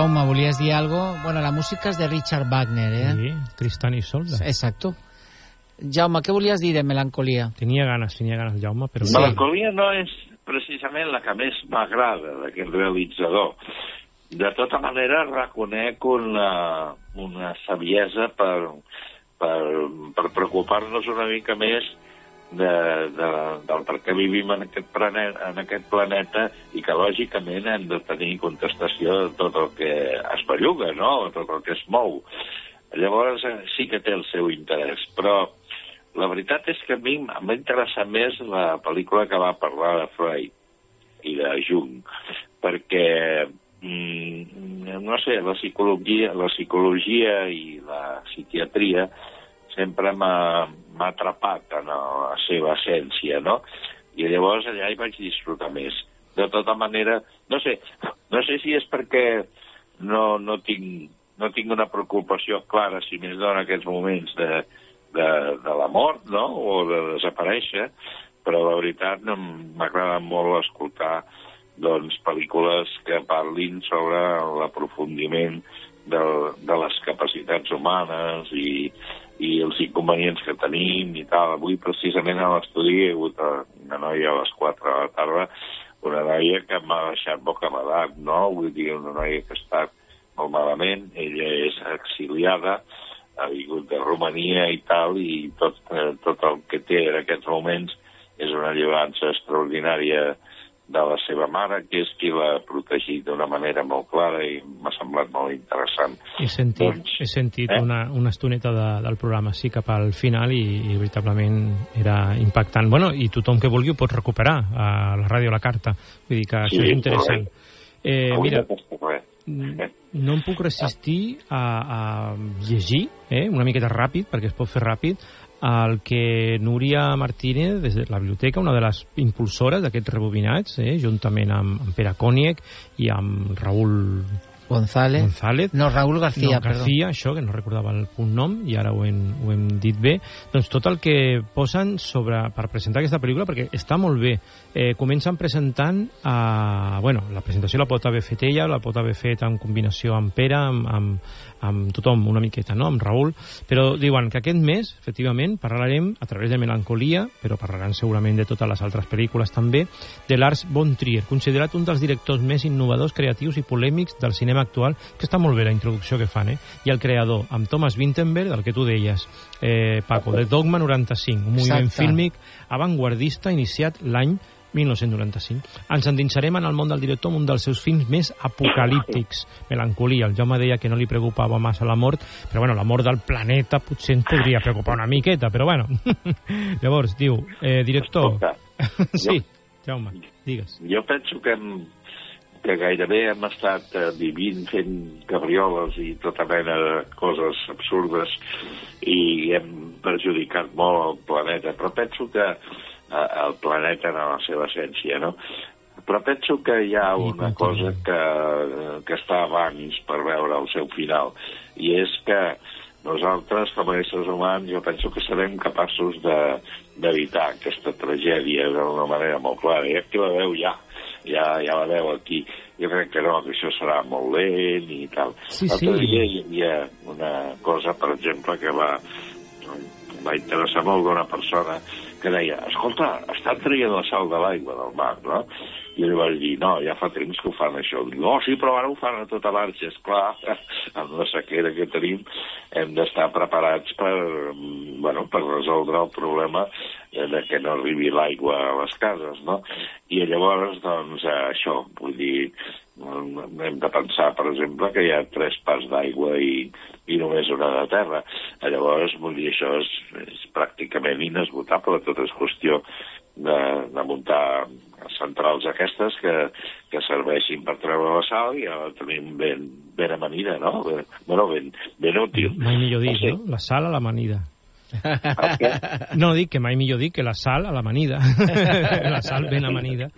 Jaume, volies dir algo? Bueno, la música és de Richard Wagner, eh? Sí, Tristan y Solda. Exacto. Jaume, què volies dir de melancolia? Tenia ganes, tenia ganes, Jaume, però... Sí. Melancolia no és precisament la que més m'agrada d'aquest realitzador. De tota manera, reconec una, una saviesa per, per, per preocupar-nos una mica més de, de, del per què vivim en aquest, planeta, en aquest planeta i que, lògicament, hem de tenir contestació de tot el que es belluga, no?, de tot el que es mou. Llavors, eh, sí que té el seu interès, però la veritat és que a mi m'ha interessat més la pel·lícula que va parlar de Freud i de Jung, perquè mm, no sé, la psicologia, la psicologia i la psiquiatria sempre m'ha atrapat en la seva essència, no? I llavors allà hi vaig disfrutar més. De tota manera, no sé, no sé si és perquè no, no, tinc, no tinc una preocupació clara, si més no en aquests moments, de, de, de la mort, no?, o de desaparèixer, però la veritat no m'agrada molt escoltar doncs, pel·lícules que parlin sobre l'aprofundiment de, de les capacitats humanes i, i els inconvenients que tenim i tal. Avui, precisament, a l'estudi hi ha hagut una noia a les 4 de la tarda, una noia que m'ha deixat bocabadat, no? Vull dir, una noia que estat molt malament, ella és exiliada, ha vingut de Romania i tal, i tot, eh, tot el que té en aquests moments és una llevança extraordinària de la seva mare, que és qui l'ha protegit d'una manera molt clara i m'ha semblat molt interessant. He sentit, doncs, he sentit eh? una, una estoneta de, del programa, sí, cap al final, i, i veritablement era impactant. Bueno, i tothom que vulgui ho pot recuperar a la ràdio La Carta. Vull dir que Sí, això és interessant. Eh, Avui mira, no em puc resistir a, a llegir, eh, una miqueta ràpid, perquè es pot fer ràpid, el que Núria Martínez, des de la biblioteca, una de les impulsores d'aquests rebobinats, eh, juntament amb, amb Pere Còniec i amb Raül González. González. No, Raúl García, no, García, això, que no recordava el punt nom, i ara ho hem, ho hem dit bé. Doncs tot el que posen sobre, per presentar aquesta pel·lícula, perquè està molt bé. Eh, comencen presentant, a, bueno, la presentació la pot haver fet ella, la pot haver fet en combinació amb Pere, amb, amb, amb tothom una miqueta, no? amb Raül, però diuen que aquest mes, efectivament, parlarem a través de Melancolia, però parlaran segurament de totes les altres pel·lícules també, de Lars von Trier, considerat un dels directors més innovadors, creatius i polèmics del cinema actual, que està molt bé la introducció que fan, eh? I el creador, amb Thomas Vinterberg, del que tu deies, eh, Paco, de Dogma 95, un moviment Exacte. fílmic avantguardista iniciat l'any 1995. Ens endinsarem en el món del director amb un dels seus films més apocalíptics, Melancolia. El Jaume deia que no li preocupava massa la mort, però bueno, la mort del planeta potser ens podria preocupar una miqueta, però bueno. Llavors, diu, eh, director... sí, Jaume, digues. Jo penso que, hem, que gairebé hem estat eh, vivint fent cabrioles i tota mena de coses absurdes i hem perjudicat molt el planeta, però penso que el planeta en la seva essència, no? Però penso que hi ha una cosa que, que està abans per veure el seu final, i és que nosaltres, com a éssers humans, jo penso que serem capaços de- d'evitar aquesta tragèdia d'una manera molt clara. I aquí la veu ja, ja, ja la veu aquí. Jo crec que no, que això serà molt lent i tal. Sí, L'altre sí. dia hi havia una cosa, per exemple, que va, va interessar molt d'una persona que deia, escolta, estan traient la sal de l'aigua del mar, no? I li vaig dir, no, ja fa temps que ho fan això. Diu, no, sí, però ara ho fan a tota marxa. Esclar, amb la sequera que tenim hem d'estar preparats per, mm, bueno, per resoldre el problema eh, de que no arribi l'aigua a les cases, no? I llavors, doncs, eh, això, vull dir, hem de pensar, per exemple, que hi ha tres parts d'aigua i, i només una de terra. Llavors, vull dir, això és, és pràcticament inesgotable, tot és qüestió de, de muntar centrals aquestes que, que serveixin per treure la sal i ja la tenim ben, ben amanida, no? Ben, bueno, ben, ben útil. Mai millor dit, Sí. no? La sal a l'amanida. No, dic que mai millor dir que la sal a l'amanida. la sal ben amanida.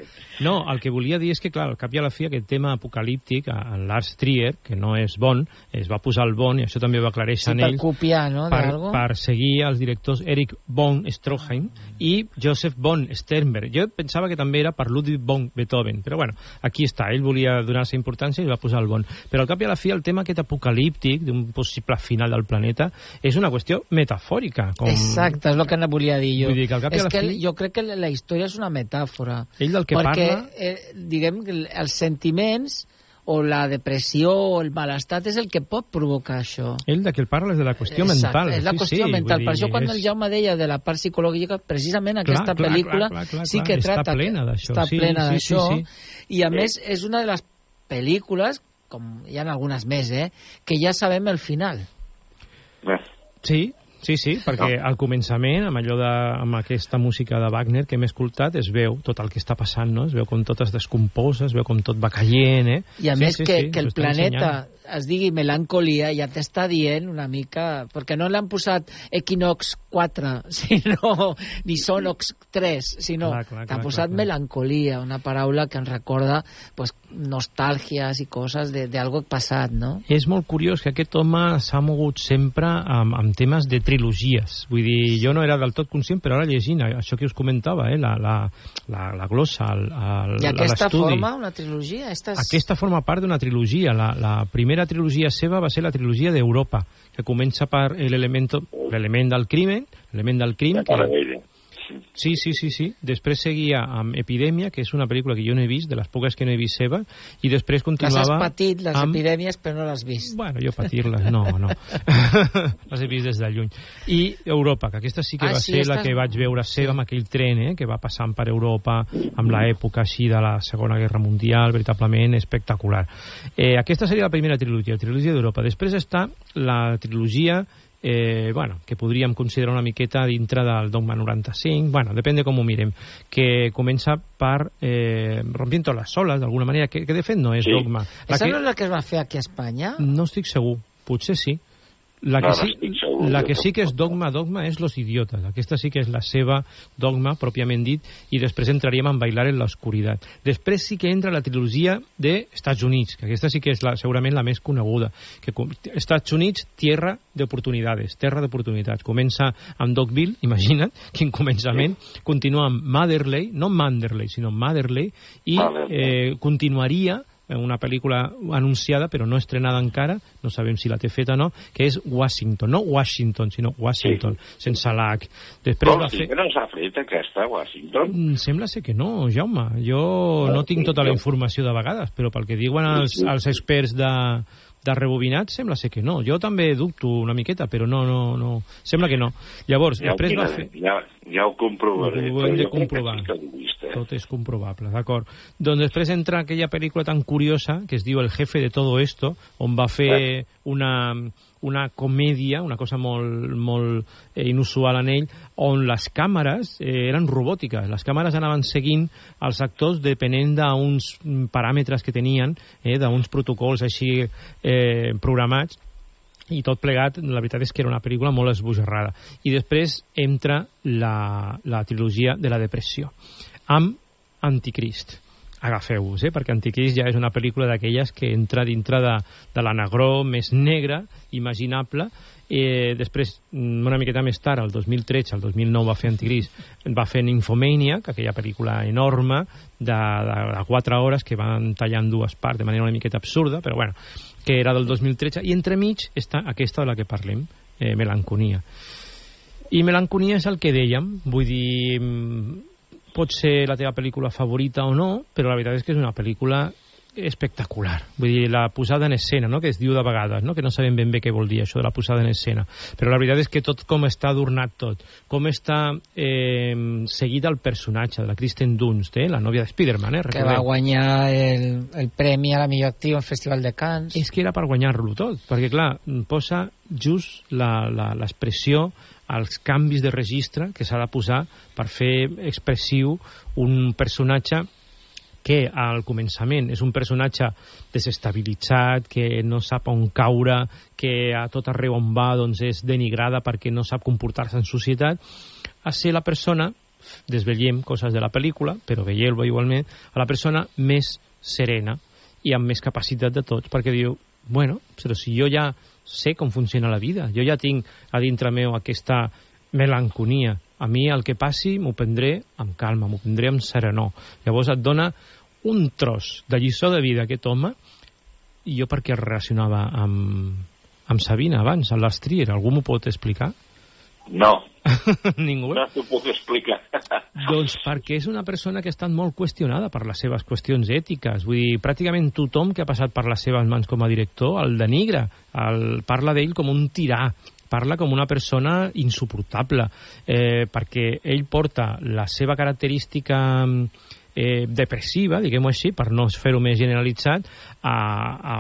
No, el que volia dir és que, clar, al cap i a la fi aquest tema apocalíptic, a- en Lars Trier, que no és bon, es va posar el bon, i això també ho aclareixen Sí, per ells, copiar, no, per, per seguir els directors Eric von Stroheim i Joseph von Sternberg. Jo pensava que també era per Ludwig von Beethoven, però bueno, aquí està, ell volia donar-se importància i va posar el bon. Però al cap i a la fi el tema aquest apocalíptic d'un possible final del planeta és una qüestió metafòrica. Com... Exacte, és el que no volia dir jo. Vull dir que al cap és que fi- jo crec que la història és una metàfora. Ell del que perquè, parla- eh, diguem, que els sentiments o la depressió o el malestat és el que pot provocar això. Ell de què el parla és de la qüestió Exacte, mental. és la sí, qüestió sí, mental. Per dir, això quan és... el Jaume deia de la part psicològica, precisament Clar, aquesta clar, pel·lícula clar, clar, sí clar, que està trata... plena d'això, Està sí, plena sí, sí, d'això. sí. I a més és una de les pel·lícules, com hi ha algunes més, eh, que ja sabem el final. Sí, sí, sí, perquè al començament, amb allò de, amb aquesta música de Wagner que hem escoltat, es veu tot el que està passant, no? Es veu com tot es descomposa, es veu com tot va caient, eh? I a sí, més sí, que, sí, que el planeta ensenyant. Es digui melancolia ja t'està dient una mica... Perquè no l'han posat Equinox 4, sinó, ni Sonox 3, sinó t'ha posat clar, clar. melancolia, una paraula que ens recorda pues, nostàlgies i coses de- d'algo passat, no? És molt curiós que aquest home s'ha mogut sempre amb, amb temes de trilogies. Vull dir, jo no era del tot conscient, però ara llegint això que us comentava, eh, la, la, la, la glossa, el, I aquesta l'estudi. forma, una trilogia, esta és... Aquesta forma part d'una trilogia. La, la primera trilogia seva va ser la trilogia d'Europa, que comença per l'element l'element del crimen, l'element del crim, que, Sí, sí, sí, sí. Després seguia amb Epidèmia, que és una pel·lícula que jo no he vist, de les poques que no he vist seva, i després Les has continuava... patit, les amb... epidèmies, però no les has vist. Bueno, jo patir-les, no, no. les he vist des de lluny. I Europa, que aquesta sí que Ah, va sí, ser la esta- que vaig veure seva amb aquell tren, eh, que va passant per Europa amb l'època així de la Segona Guerra Mundial, veritablement espectacular. Eh, aquesta seria la primera trilogia, la trilogia d'Europa. Després està la trilogia eh, bueno, que podríem considerar una miqueta dintre del Dogma 95, bueno, depèn de com ho mirem, que comença per eh, Rompiendo las olas, d'alguna manera, que, que de fet no és Sí. Dogma. La Esa que, no és la que es va fer aquí a Espanya? no estic segur, potser sí. La que, No, no sí, estic segur, la que sí que és dogma, dogma, és Los Idiotes. Aquesta sí que és la seva dogma, pròpiament dit, i després entraríem en Bailar en l'Oscuritat. Després sí que entra la trilogia de Estats Units, que aquesta sí que és la, segurament la més coneguda. Que, Estats Units, tierra d'oportunitats, terra d'oportunitats. Comença amb Dogville, imagina't, quin començament, continua amb Motherley, no Manderley, sinó Motherley, i eh, continuaria una pel·lícula anunciada però no estrenada encara, no sabem si la té feta o no, que és Washington, no Washington, sinó Washington, sense l'H. Després Però va sí fer... que no s'ha fet aquesta, Washington. Mm, Sembla ser que no, Jaume. Jo no tinc tota la informació de vegades, però pel que diuen els, els experts de, de rebobinat, sembla ser que no. Jo també dubto una miqueta, però no, no, no. Sembla que no. Llavors, Ja, després va fer... ja, ja ho comprovaré. Ho hem de comprovar. eh? Tot és comprovable, d'acord. Doncs després entra aquella pel·lícula tan curiosa que es diu El jefe de todo esto, on va fer una, una comèdia, una cosa molt, molt eh, inusual en ell, on les càmeres eh, eren robòtiques. Les càmeres anaven seguint els actors depenent d'uns paràmetres que tenien, eh, d'uns protocols així eh, programats, i tot plegat, la veritat és que era una pel·lícula molt esbojarrada. I després entra la, la trilogia de la depressió, amb Anticrist. Agafeu-vos, eh? perquè Anticrist ja és una pel·lícula d'aquelles que entra dintre de, de la negró més negra imaginable. Eh, després, mm, una miqueta més tard, el 2013, el 2009 va fer Anticrist, va fer Nymphomaniac, aquella pel·lícula enorme de, de, de 4 hores que van tallar en dues parts de manera una miqueta absurda, però bueno, que era del 2013, i entremig està aquesta de la que parlem, eh, Melanconia. I Melanconia és el que dèiem, vull dir, mm, pot ser la teva pel·lícula favorita o no, però la veritat és que és una pel·lícula espectacular. Vull dir, la posada en escena, no?, que es diu de vegades, no?, que no sabem ben bé què vol dir això de la posada en escena. Però la veritat és que tot com està adornat tot, com està eh, seguit el personatge de la Kristen Dunst, eh, la nòvia de Spider-Man, eh, Que va guanyar el, el premi a la millor actriu al Festival de Cannes. És que era per guanyar-lo tot, perquè, clar, posa just la- la- l'expressió als canvis de registre que s'ha de posar per fer expressiu un personatge que al començament és un personatge desestabilitzat, que no sap on caure, que a tot arreu on va doncs, és denigrada perquè no sap comportar-se en societat, a ser la persona, desvetllem coses de la pel·lícula, però veieu-ho igualment, a la persona més serena i amb més capacitat de tots, perquè diu, bueno, però si jo ja sé com funciona la vida, jo ja tinc a dintre meu aquesta melanconia, a mi el que passi m'ho prendré amb calma, m'ho prendré amb serenor. Llavors et dona un tros de lliçó de vida aquest home i jo perquè relacionava amb, amb Sabina abans, a l'Astrier, algú m'ho pot explicar? No. Ningú? No t'ho puc explicar. Doncs perquè és una persona que ha estat molt qüestionada per les seves qüestions ètiques. Vull dir, pràcticament tothom que ha passat per les seves mans com a director el denigra, el, parla d'ell com un tirà, parla com una persona insuportable, eh, perquè ell porta la seva característica eh, depressiva, diguem-ho així, per no fer-ho més generalitzat, a, a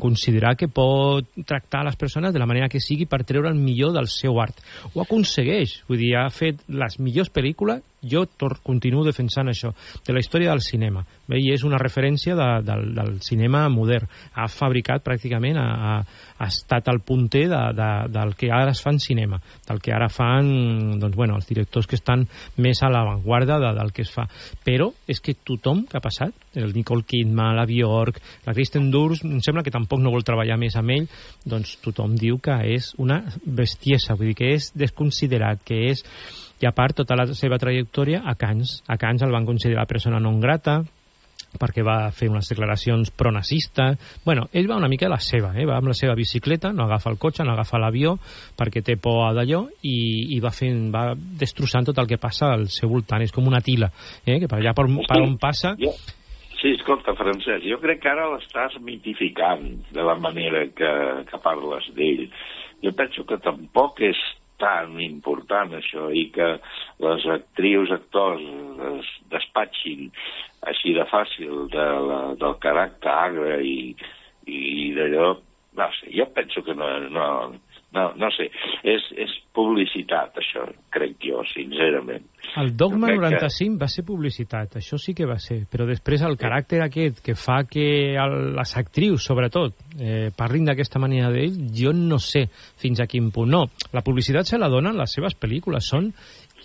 considerar que pot tractar les persones de la manera que sigui per treure el millor del seu art. Ho aconsegueix, vull dir, ha fet les millors pel·lícules jo tor continuo defensant això, de la història del cinema. Bé, I és una referència de, del, del cinema modern. Ha fabricat pràcticament, ha, ha estat al punter de, de, del que ara es fa en cinema, del que ara fan doncs, bueno, els directors que estan més a l'avantguarda de, del que es fa. Però és que tothom que ha passat, el Nicole Kidman, la Bjork, la Kristen Durst, em sembla que tampoc no vol treballar més amb ell, doncs tothom diu que és una bestiesa, vull dir que és desconsiderat, que és i a part tota la seva trajectòria a Cans. A Cans el van considerar persona non grata, perquè va fer unes declaracions pronazistes. Bueno, ell va una mica a la seva, eh? va amb la seva bicicleta, no agafa el cotxe, no agafa l'avió, perquè té por d'allò, i, i va, fent, va destrossant tot el que passa al seu voltant. És com una tila, eh? que per allà per, per on passa... Sí, escolta, Francesc, jo crec que ara l'estàs mitificant de la manera que, que parles d'ell. Jo penso que tampoc és tan important això i que les actrius, actors es despatxin així de fàcil de la, del caràcter agre i, i d'allò, no sé, jo penso que no, no, no, no sé, és, és publicitat això, crec jo, sincerament. El Dogma Jo crec 95 va ser publicitat, això sí que va ser, però després el caràcter aquest que fa que el, les actrius, sobretot, eh, parlin d'aquesta manera d'ell, jo no sé fins a quin punt. No, la publicitat se la donen les seves pel·lícules, són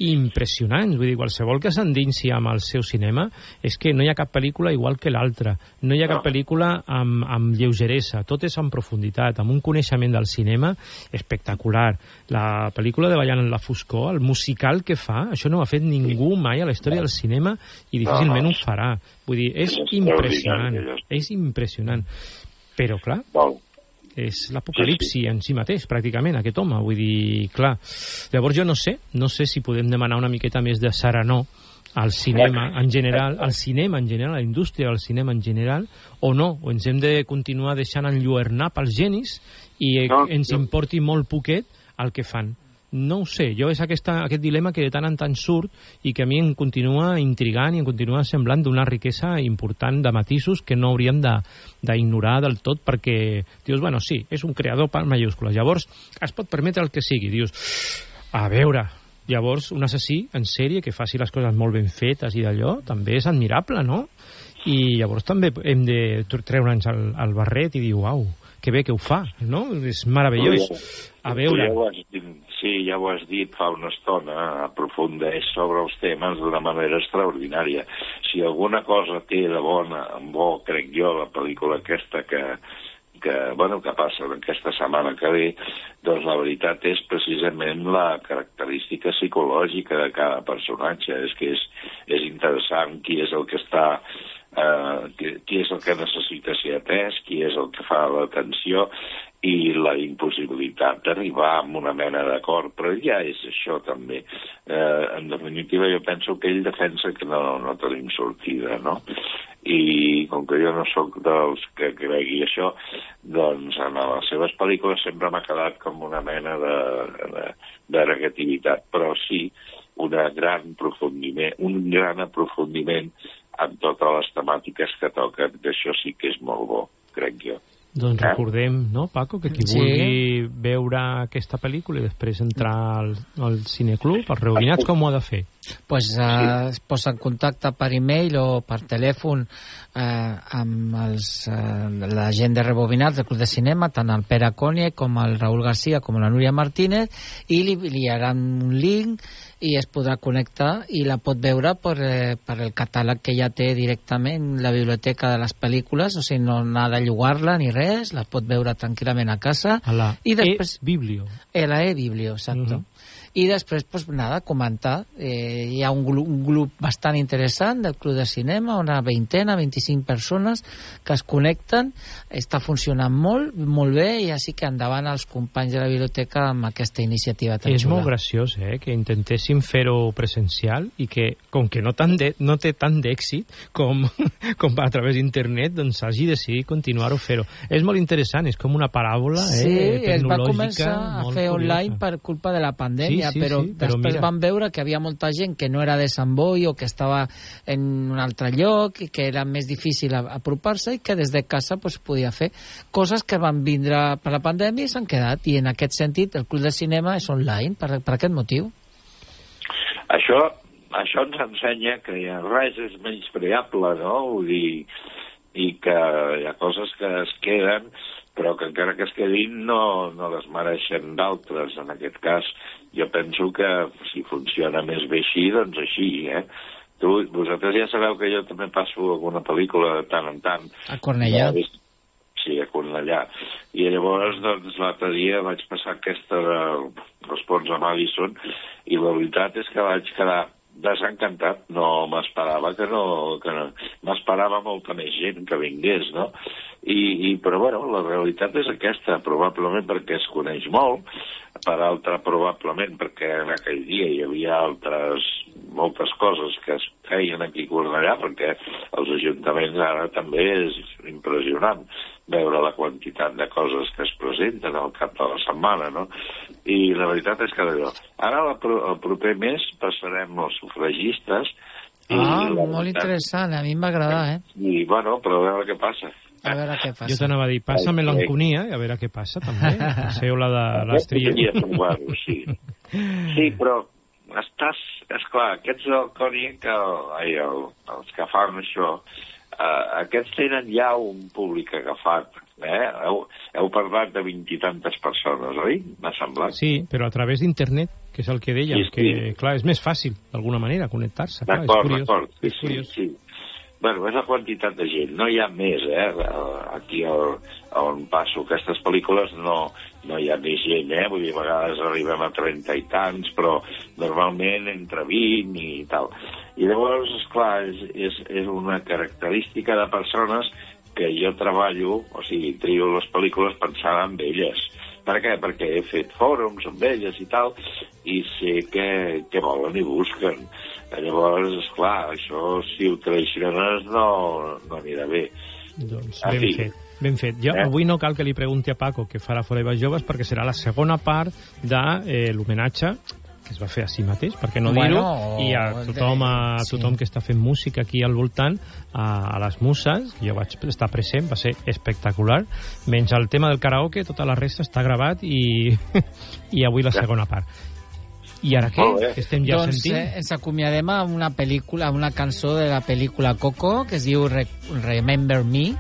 impressionants, vull dir, qualsevol que s'endinsi amb el seu cinema és que no hi ha cap pel·lícula igual que l'altra, no hi ha cap pel·lícula amb, amb lleugeresa, tot és amb profunditat, amb un coneixement del cinema espectacular. La pel·lícula de Ballant en la foscor, el musical que fa, això no ho ha fet ningú mai a la història del cinema i difícilment ho farà. Vull dir, és impressionant, és impressionant. Però, clar, és l'apocalipsi en si mateix, pràcticament, aquest home. Vull dir, clar, llavors jo no sé, no sé si podem demanar una miqueta més de serenor al cinema en general, al cinema en general, a la indústria del cinema en general, o no, o ens hem de continuar deixant enlluernar pels genis i eh, No, ens no. importi molt poquet el que fan. No ho sé, jo és aquesta, aquest dilema que de tant en tant surt i que a mi em continua intrigant i em continua semblant d'una riquesa important de matisos que no hauríem de- d'ignorar del tot perquè dius, bueno, sí, és un creador per mayúscules. Llavors, es pot permetre el que sigui. Dius, a veure, llavors un assassí en sèrie que faci les coses molt ben fetes i d'allò també és admirable, no? I llavors també hem de treure'ns el, el barret i dir, uau, que bé que ho fa, no? És meravellós. A veure... Tu ja ho has dit, sí, ja ho has dit fa una estona, aprofundeix sobre els temes d'una manera extraordinària. Si alguna cosa té de bona, bo, crec jo, la pel·lícula aquesta que, que, bueno, que passa aquesta setmana que ve, doncs la veritat és precisament la característica psicològica de cada personatge. És que és, és interessant qui és el que està eh, qui, qui és el que necessita ser atès, qui és el que fa l'atenció i la impossibilitat d'arribar a una mena d'acord, però ja és això també. Eh, en definitiva, jo penso que ell defensa que no, no tenim sortida, no? I com que jo no sóc dels que cregui això, doncs en les seves pel·lícules sempre m'ha quedat com una mena de, de, de negativitat, però sí una gran aprofundiment, un gran aprofundiment en totes les temàtiques que toquen, que això sí que és molt bo, crec jo. Doncs Eh? recordem, no, Paco, que qui Sí. vulgui veure aquesta pel·lícula i després entrar al, al cineclub, els rebobinats, com ho ha de fer? Pues, eh, es posa en contacte per e-mail o per telèfon eh, amb els, eh, la gent de Rebobinats del Club de Cinema, tant el Pere Cònie com el Raül Garcia com la Núria Martínez i li, li haran un link i es podrà connectar i la pot veure per, eh, per el catàleg que ja té directament la biblioteca de les pel·lícules, o sigui, no n'ha de llogar-la ni res, la pot veure tranquil·lament a casa. A la I després, e-biblio. a la e-biblio, exacto. Mhm. I després, pues, nada, comentar. Eh, hi ha un grup, un grup bastant interessant del Club de Cinema, una veintena, 25 persones que es connecten. Està funcionant molt, molt bé, i així que endavant els companys de la biblioteca amb aquesta iniciativa tan És molt graciós, eh, que intentéssim fer-ho presencial i que, com que no, tan de, no té tant d'èxit com, com a través d'internet, doncs hagi decidit continuar-ho fer-ho. És molt interessant, és com una paràbola Sí, eh, es va tecnològica començar a fer curiosa. online per culpa de la pandèmia, Sí, sí, però sí, però després mira. van veure que havia molta gent que no era de Sant Boi o que estava en un altre lloc i que era més difícil apropar-se i que des de casa pues, podia fer coses que van vindre per la pandèmia i s'han quedat. I en aquest sentit el Club de Cinema és online per, per aquest motiu. Això, això ens ensenya que hi ha res és menyspreable, no? Vull dir, i que hi ha coses que es queden, però que encara que es quedin no, no les mereixen d'altres. En aquest cas, jo penso que si funciona més bé així, doncs així, eh? Tu, vosaltres ja sabeu que jo també passo alguna pel·lícula de tant en tant. A Cornellà. Ja, Sí, a Cornellà. I llavors, doncs, l'altre dia vaig passar aquesta de Respons a Madison i la veritat és que vaig quedar desencantat. No m'esperava que no... Que no m'esperava molta més gent que vingués, no? I, i, però, bueno, la realitat és aquesta, probablement perquè es coneix molt, per altra, probablement perquè en aquell dia hi havia altres moltes coses que es feien aquí a Cornellà, perquè els ajuntaments ara també és impressionant veure la quantitat de coses que es presenten al cap de la setmana, no? I la veritat és que allò. Ara la, pro- el proper mes passarem els sufragistes i, Ah, la molt veritat- interessant, a mi em va agradar, eh? i bueno, però a veure què passa. A veure què passa. Jo t'anava a dir, passa melanconia i a veure què passa, també. Passeu la de l'estrella. Sí. Sí, però estàs... Esclar, aquests del Coni, que, ai, el, els que fan això, eh, aquests tenen ja un públic agafat. Eh? Heu, heu parlat de vint i tantes persones, oi? M'ha semblat. Sí, però a través d'internet, que és el que dèiem, Sí, sí. que, clar, és més fàcil, d'alguna manera, connectar-se. D'acord, d'acord. Sí, sí, sí. Bueno, és la quantitat de gent. No hi ha més, eh? Aquí al, on passo aquestes pel·lícules no, no hi ha més gent, eh? Vull dir, a vegades arribem a 30 i tants, però normalment entre 20 i tal. I llavors, esclar, és, és, és una característica de persones que jo treballo, o sigui, trio les pel·lícules pensant en elles. Per què? Perquè he fet fòrums amb elles i tal, i sé què, què volen i busquen. Llavors, esclar, això, si ho traiciones, no, no anirà bé. Doncs En ben fi. fet. Ben fet. Jo, Eh? Avui no cal que li pregunti a Paco què farà Forever Joves perquè serà la segona part de eh, l'homenatge que es va fer a si mateix, perquè no Bueno, dir-ho, i a tothom, a sí. tothom que està fent música aquí al voltant, a, a les muses, que jo vaig estar present, va ser espectacular, menys el tema del karaoke, tota la resta està gravat i, i avui la segona part. I ara què? Bé. Estem ja doncs sentint? eh, ens acomiadem amb una pel·lícula, amb una cançó de la pel·lícula Coco, que es diu Re Remember Me,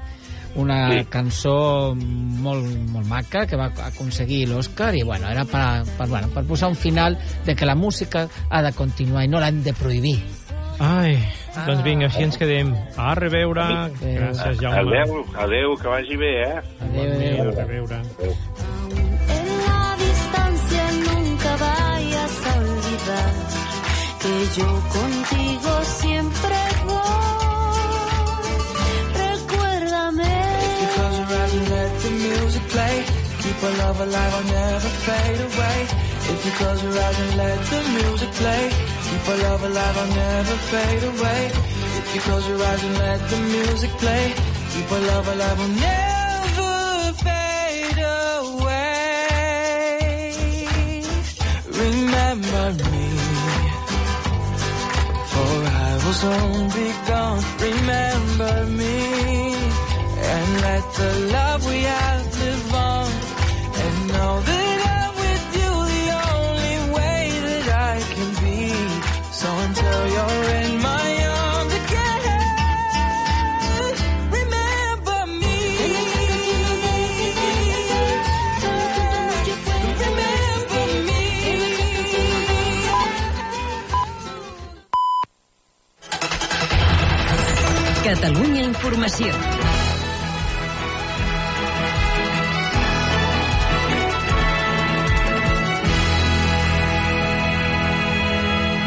una Sí. cançó molt, molt maca que va aconseguir l'Oscar i bueno, era per, per, bueno, per posar un final de que la música ha de continuar i no l'han de prohibir. Ai, doncs Ah. vinga, així ens quedem. A reveure. Gràcies, Jaume. Adéu, adéu, que vagi bé, eh? Adéu, adéu. A reveure. En la distancia nunca vayas a olvidar que yo contigo Our love alive, I'll never fade away. If you close your eyes and let the music play. Keep our love alive, I'll never fade away. If you close your eyes and let the music play. Keep our love alive, I'll never fade away. Remember me. For I will soon be gone. Remember me and let the love we have live on. know that I'm with you the only way that I can be. So until you're in my arms again, remember me. Remember me. Catalunya Informació.